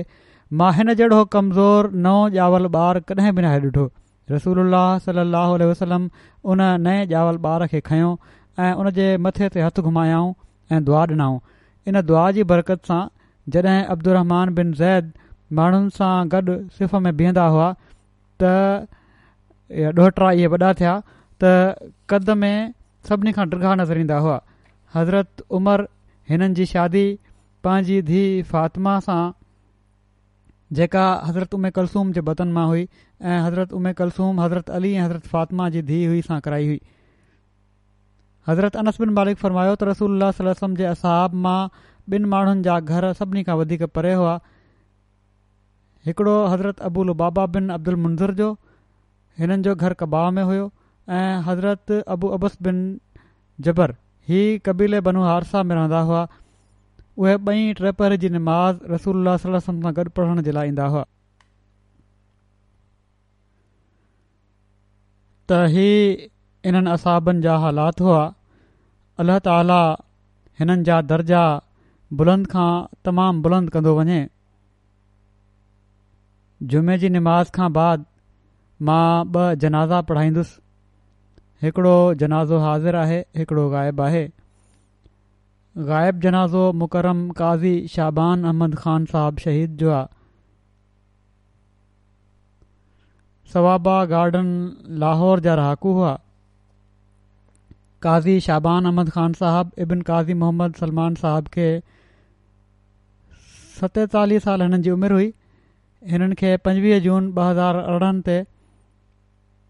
मां हिन जहिड़ो कमज़ोर नओं ॼावल ॿार कॾहिं बि न ॾिठो रसूल सलाहु वसलम उन नए ॼावल ॿार खे खयो ऐं उन जे मथे ते हथु घुमायाऊं ऐं दुआ ॾिनऊं इन दुआ जी बरक़त सां जॾहिं अब्दुरमान बिन ज़ैद माण्हुनि सां गॾु सिफ़ में बीहंदा हुआ त इहा इहे वॾा थिया त कद में सभिनी खां डिगाह नज़र ईंदा हुआ हज़रत उमिरि हिननि जी शादी पंहिंजी धीउ फ़ातिमा सां जेका हज़रत उमे कलसूम जे बतन मां हुई ऐं हज़रत उमे कलसूम हज़रत अली ऐं हज़रत फातिमा जी धीउ हुई सां कराई हुई हज़रत अनस बिन मालिक फरमायो त रसूल अलाहम जे असहाब मां ॿिनि माण्हुनि जा घर सभिनी खां वधीक परे हुआ हिकिड़ो हज़रत अबूल बाबा बिन अब्दुल मुंज़र जो हिननि जो घरु कबाह में हुयो ऐं हज़रत अबू अबुस बिन जबर इहे कबीले बनू हारसा में रहंदा हुआ उहे ॿई ट्रेपर जी नमाज़ रसूल सम सां गॾु पढ़ण जे लाइ ईंदा हुआ त ही इन्हनि असाबनि जा हालात हुआ अलाह ताला हिननि जा दर्जा बुलंद खां तमामु बुलंद कंदो वञे जुमे जी निमाज़ खां बाद मां ॿ जनाज़ा पढ़ाईंदुसि हिकिड़ो जनाज़ो हाज़िर आहे हिकिड़ो ग़ाइबु आहे غائب جنازو مکرم قاضی शाबान अहमद خان صاحب شہید जो आहे گارڈن لاہور جا जा रहाकू हुआ काज़ी शाबान अहमद ख़ान ابن इबिन काज़ी मोहम्मद सलमान کے खे सतेतालीह साल हिननि عمر ہوئی हुई کے खे पंजवीह जून ॿ हज़ार अरिड़हनि ते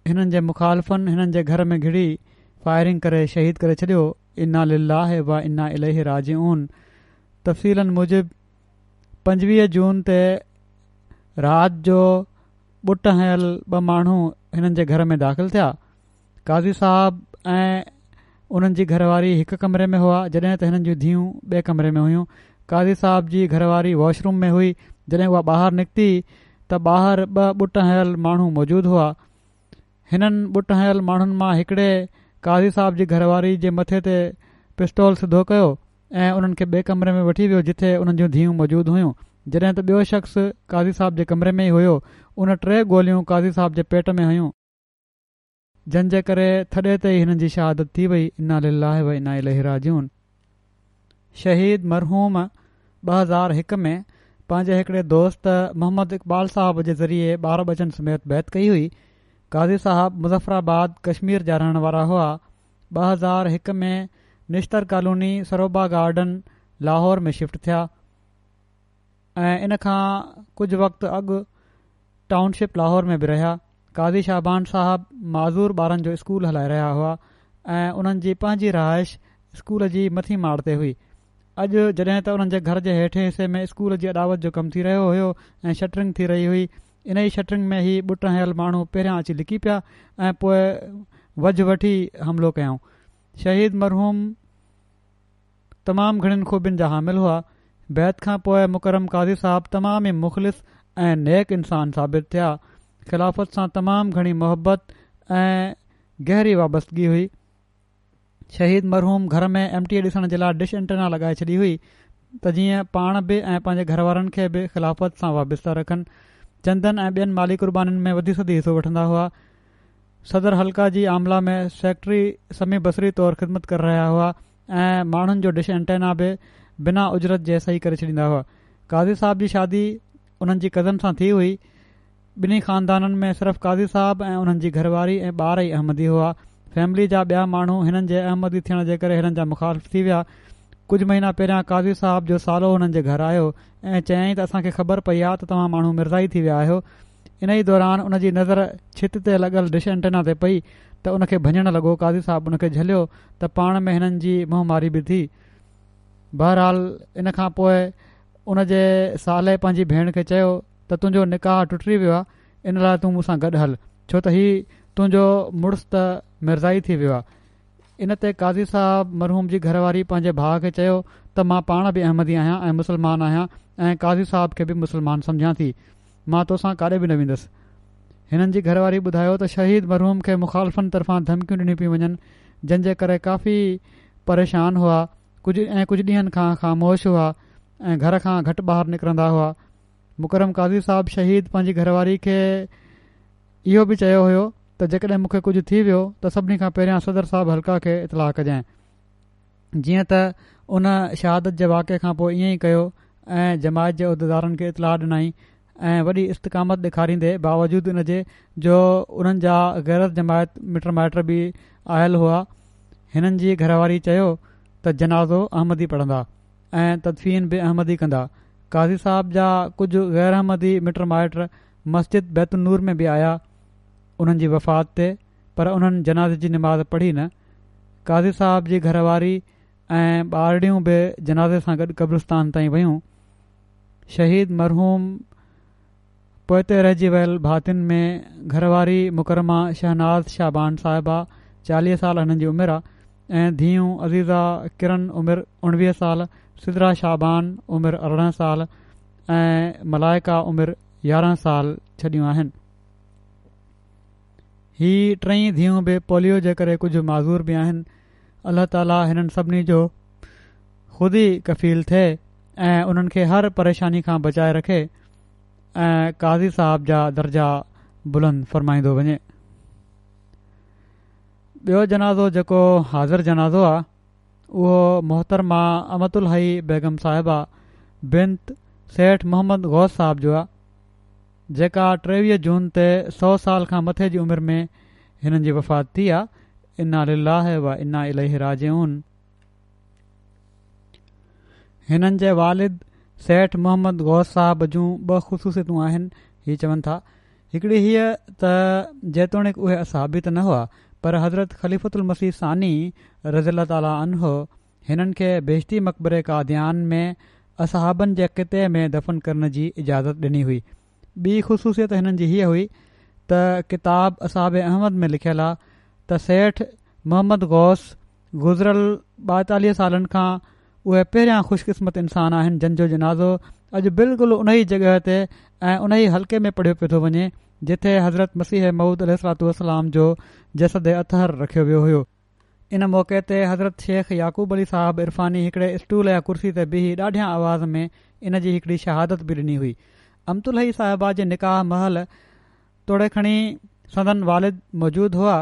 हिननि जे घर में घिरी फायरिंग शहीद इना लीला व इना इलाही राजूनि तफ़सीलनि मूजिबि पंजवीह जून ते राति जो बुट हयल ॿ माण्हू हिननि जे घर में दाख़िल थिया काज़ी साहब ऐं उन्हनि जी घरवारी हिक कमरे में हुआ जॾहिं त हिननि जी धीअ ॿिए कमरे में हुयूं काज़ी साहब जी घरवारी वॉशरूम में हुई जॾहिं उहा ॿाहिरि निकिती त ॿाहिरि ॿ बुट हयल माण्हू मौजूदु हुआ हिननि बुट हयल माण्हुनि मां हिकिड़े काज़ी साहिब जी घरवारी जे मथे ते पिस्टोल सिधो कयो ऐं उन्हनि खे ॿिए कमरे में वठी वियो जिथे हुननि जी धीअं मौजूदु हुयूं जॾहिं त ॿियो शख़्स काज़ी साहिब जे कमरे में ई हुयो उन टे गोलियूं काज़ी साहिब जे पेट में हुयूं जंहिं जे करे थई हिननि जी शहादत थी वई इना लाहे इना लहरा शहीद मरहूम ॿ हज़ार हिक में पंहिंजे हिकिड़े दोस्त मोहम्मद इकबाल साहिब जे ज़रिए ॿार बचन समेत बैत कई हुई कादी صاحب मुज़फराबाद कश्मीर जा रहण वारा हुआ ॿ हज़ार हिक में निश्तर कालोनी सरोबा गार्डन लाहौर में शिफ्ट थिया ऐं इन खां कुझु वक़्तु अॻु टाउनशिप लाहौर में बि रहिया कादी शाहबान साहिबु माज़ूर ॿारनि जो स्कूल हलाए रहिया हुआ ऐं उन्हनि जी पंहिंजी रहाइश स्कूल जी मथी माड़ ते हुई अॼु जॾहिं त उन्हनि जे घर जे हेठें हिसे में स्कूल जी अदावत जो कमु थी रहियो हुयो ऐं शटरिंग थी रही हुई इन इन्हीअ शटरिंग में ई ॿुट हयल माण्हू पहिरियां अची लिकी पिया ऐं पोइ वज वठी हमिलो कयऊं शहीद मरहूम तमामु घणियुनि खूबियुनि जा हामिल हुआ बैत खां पोइ मुकरम काज़ी साहब तमामु ई मुख़लिस ऐं नेक इंसान साबित थिया ख़िलाफ़त सां तमामु घणी मोहबत ऐं गहरी वाबस्तगी हुई शहीद मरहूम घर में एमटीअ ॾिसण जे लाइ डिश इंटरना लॻाए छॾी हुई त जीअं पाण बि ऐं पंहिंजे घर वारनि खे बि ख़िलाफ़त सां वाबिस्ता रखनि चंदन ऐं ॿियनि माली कुर्बानीुनि में वधी सदी हिसो वठंदा हुआ सदर हल्का जी आमला में सेक्ट्री समी बसरी तौरु ख़िदमत करे रहिया हुआ ऐं माण्हुनि जो डिश एंटेना इंटेना बिना उजरत जे सही करे छॾींदा हुआ काज़ी साहिब जी शादी हुननि जी क़दम सां थी हुई ॿिन्ही खानदाननि में सिर्फ़ु काज़ी साहब ऐं हुननि जी घरवारी ऐं ॿार ई अहमदी हुआ फ़ैमिली जा ॿिया माण्हू हिननि जे अहमदी थियण जे करे हिननि जा मुखालिफ़ थी विया कुझु महीना पहिरियां काज़ी साहब जो सालो हुननि जे घर आयो ऐं चयाईं त असांखे ख़बर पई आहे त तव्हां माण्हू थी विया आहियो इन ई दौरान उन जी नज़र छित ते लॻल डिशन टिना ते पई त हुनखे भञणु लॻो काज़ू साहब उनखे झलियो त पाण में हिननि जी मुहमारी बि थी बहरहाल इन खां पोइ उन जे साले पंहिंजी भेण खे चयो त तुंहिंजो निकाह टुटी वियो आहे इन लाइ तूं मूंसां गॾु हल छो त ही तुंहिंजो मुड़ुसु त मिर्ज़ाई थी वियो आहे इन ते काज़ी साहब मरहूम जी घरवारी पंहिंजे भाउ खे चयो त मां पाण बि अहमदी आहियां ऐं मुस्लमान आहियां ऐं काज़ी साहब खे बि मुसलमान सम्झां थी मां तोसां काॾे बि न वेंदसि हिननि जी घरवारी ॿुधायो त शहीद मरहूम खे मुखालफ़नि तर्फ़ां धमकियूं ॾिनियूं पियूं वञनि जंहिंजे करे काफ़ी परेशान हुआ कुझु ऐं कुझु ॾींहंनि खां ख़ामोश हुआ ऐं घर खां घटि ॿाहिरि निकिरंदा हुआ मुकरम काज़ी साहब शहीद पंहिंजी घरवारी खे इहो बि चयो हुयो त जेकॾहिं मूंखे कुझु थी वियो त सभिनी खां पहिरियां सदर साहब हलका खे इतलाउ कजांइ जीअं त उन शहादत जे वाक़े खां पोइ ईअं ई कयो ऐं जमायत जे उहिदेदारनि खे इतलाह ॾिनई ऐं वॾी इस्तकामत ॾेखारींदे इन जे जो उन्हनि जा ग़ैर जमायत मिट माइट बि आयल हुआ हिननि जी घरवारी चयो त जनाज़ो अहमदी पढ़ंदा ऐं तदफीन बि अहमदी कंदा काज़ी साहब जा कुझु अहमदी मिट माइट मस्जिद बैतनूर में बि आया उन्हनि जी वफ़ात ते पर उन्हनि जनाज़ जी निमाज़ पढ़ी न काज़ी साहब जी घरवारी ऐं ॿारड़ियूं बि जनाज़े सां गॾु क़ब्रस्तान ताईं वयूं शहीद मरहूम पोइ ते रहिजी वियल भातियुनि में घरवारी मुकरमा शहनाज़ शाहबान साहिबा चालीह साल हुननि जी उमिरि आहे ऐं धीअ अज़ीज़ा किरन उमिरि उणिवीह साल सुधरा शाहबान उमिरि अरिड़हं साल ऐं मलाइका उमिरि यारहं साल छॾियूं आहिनि हीअ टई धीअ बि पोलियो जे करे कुझु माज़ूर बि आहिनि अलाह ताली हिननि सभिनी जो ख़ुदि ई कफ़ील थिए ऐं उन्हनि खे हर परेशानी खां बचाए रखे ऐं काज़ी साहब जा दर्जा बुलंद फ़रमाईंदो वञे ॿियो जनाज़ो जेको हाज़िर जनाज़ो आहे उहो मोहतरमा अमतुल हई बेगम आहे बिनत सेठ मोहम्मद गौस साहब जो आहे जेका टेवीह जून ते सौ साल खां मथे जी उमिरि में हिननि जी वफ़ात थी आहे इन व इन इलाही राजनि जे वालिद सेठ मोहम्मद गौस साहब जूं ब ख़ुसूसियतूं आहिनि हीउ चवनि था हिकड़ी हीअ त जेतोणीकि उहे असाबित न हुआ पर हज़रत ख़लीफ़ुत उल मसी सानी रज़ील ताला अन हो हिननि खे बेशिती मक़बरे काध्यान में असहाबनि जे किते में दफ़न करण जी इजाज़त ॾिनी हुई ॿी ख़ुशूसियत हिननि जी हीअ हुई त किताब असाब अहमद में लिखियलु आहे त सेठ मोहम्मद गौस गुज़िरियल ॿाएतालीह सालनि खां उहे पहिरियां ख़ुशकिस्मत इंसान आहिनि जंहिंजो जिनाज़ो अॼु बिल्कुलु उन ई जॻह ते ऐं उन ई हल्के में पढ़ियो पियो थो वञे जिथे हज़रत मसीह महूद अलत जो जसद अतहर रखियो वियो हुयो इन मौक़े ते हज़रत शेख याक़ूब अली साहब इरफ़ानी हिकड़े स्टूल या कुर्सी ते बीह ॾाढियां आवाज़ में इन जी हिकिड़ी शहादत बि ॾिनी हुई अमतुल साहिबा जे निकाह महल तोड़े खणी सदन वालिद मौजूदु हुआ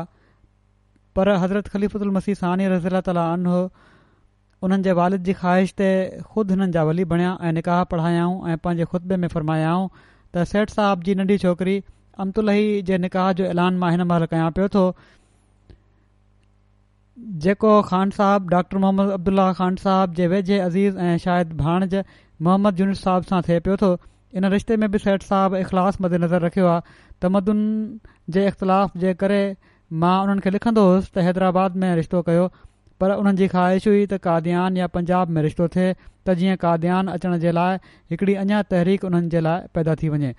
पर हज़रत खलीफ़ुदुल मसीह सानी रज़ीला ताल हो हुननि जे वालिद जी ख़्वाहिश ते खुद हिननि जा वली बणिया ऐं निकाह पढ़ायाऊं ऐं पंहिंजे खुतबे में फ़रमायाऊं त सेठ साहब जी नंढी छोकिरी अमतुलही जे निकाह जो ऐलान मां हिन महल कयां पियो थो जेको ख़ान साहब डॉक्टर मोहम्मद अब्दुल्ला ख़ान साहब जे वेझे अज़ीज़ ऐं शाहिद भाणज मोहम्मद जुनिस साहिब सां थिए पियो थो इन रिश्ते में बि सेठ साहिबु इख़लास मदेनज़र रखियो आहे तमदुनि जे इख़्तिलाफ़ जे करे मां उन्हनि खे लिखंदो हुअसि त हैदराबाद में रिश्तो कयो पर उन्हनि जी ख़्वाहिश हुई त काद्यान या पंजाब में रिश्तो थिए त जीअं काद्यान अचण जे लाइ हिकिड़ी अञा तहरीक उन्हनि जे लाइ पैदा थी वञे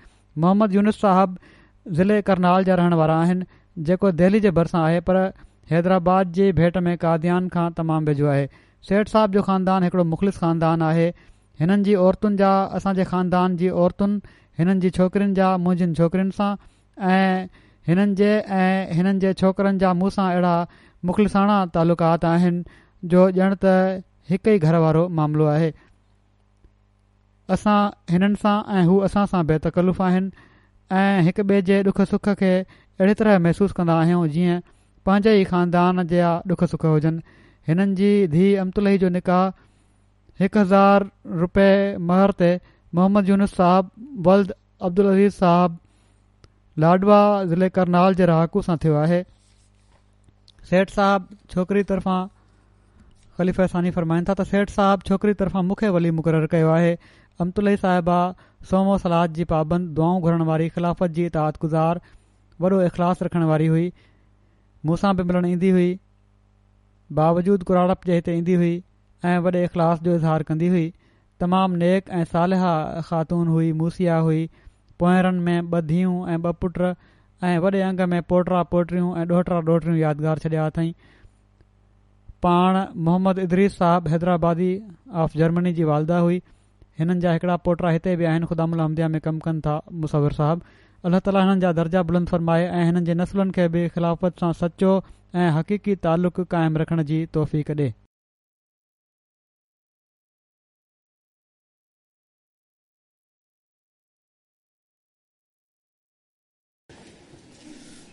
मोहम्मद यूनूस साहब ज़िले करनाल जा रहण वारा आहिनि जेको दिल्ली जे भरिसां आहे पर हैदराबाद जी भेट में काद्यान खां तमामु वेझो आहे सेठ साहिब जो ख़ानदान हिकिड़ो मुख़लिस ख़ानदानु आहे हिननि जी औरतुनि जा असांजे ख़ानदान जी औरतुनि हिननि जी छोकिरियुनि जा मुंहिंजनि छोकिरियुनि सां ऐं हिननि जे ऐं हिननि जे छोकिरनि जा अहिड़ा मुख़लिसाणा तालुकात आहिनि जो ॼण त हिक ई घर वारो मामिलो आहे असां हिननि सां ऐं हू असां सां बेतकलफ़ ऐं हिक ॿिए जे ॾुख सुख खे अहिड़ी तरह महसूसु कंदा आहियूं जीअं पंहिंजे ई ख़ानदान जा ॾुख सुख हुजनि हिननि जी धीउ अमतुलही जो निकाह हिकु हज़ार रुपए महर ते मोहम्मद यूनुस साहब वल्द अब्दुल अज़ीज़ साहब लाडवा ज़िले करनाल जे रहाकू सां थियो आहे सेठ साहब छोकिरी तरफ़ां ख़लीफ़ सानी फरमाइनि था त सेठ साहब छोकिरी तरफ़ां मूंखे वली मुक़ररु कयो आहे अमतुल साहिबा सोमो सलाद जी पाबंद दुआऊं घुरण वारी ख़िलाफ़त जी गुज़ार वॾो इख़लास रखण वारी हुई मूंसां बि मिलणु ईंदी हुई बावजूद कुराड़प जे हिते ईंदी हुई ऐं वॾे इख़लास जो इज़हार कंदी हुई तमामु नेक ऐं सालिह ख़ातून हुई मूसिया हुई पोयरनि में ॿ धीअ ऐं ॿ पुट ऐं वॾे अंग में पोटरा पोटियूं ऐं ॾोहटरा ॾोहड़ियूं यादगारु छॾिया अथई पाण मोहम्मद इद्रीस साहबु हैदराबादी ऑफ जर्मनी जी वालदा हुई हिननि जा हिकिड़ा पोटा हिते बि आहिनि ख़ुदामुल हमदिया में कमु कनि था मुसवि साहबु अलाह ताली हिननि जा दर्जा बुलंद फरमाए ऐं हिननि जे नसलुनि खे बि ख़िलाफ़त सां सचो ऐं हक़ीक़ी तालुक़ु क़ाइमु रखण जी तोहफ़ी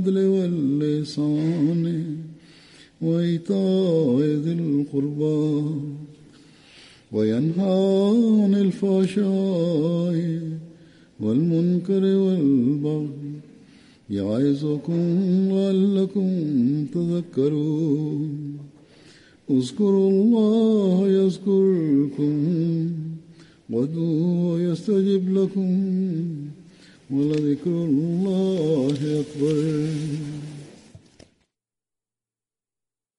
الفضل واللسان وإيتاء ذي القربى وينهى عن الفحشاء والمنكر والبغي يعظكم لعلكم تذكرون اذكروا الله يذكركم ودوا يستجب لكم ولذكر الله أكبر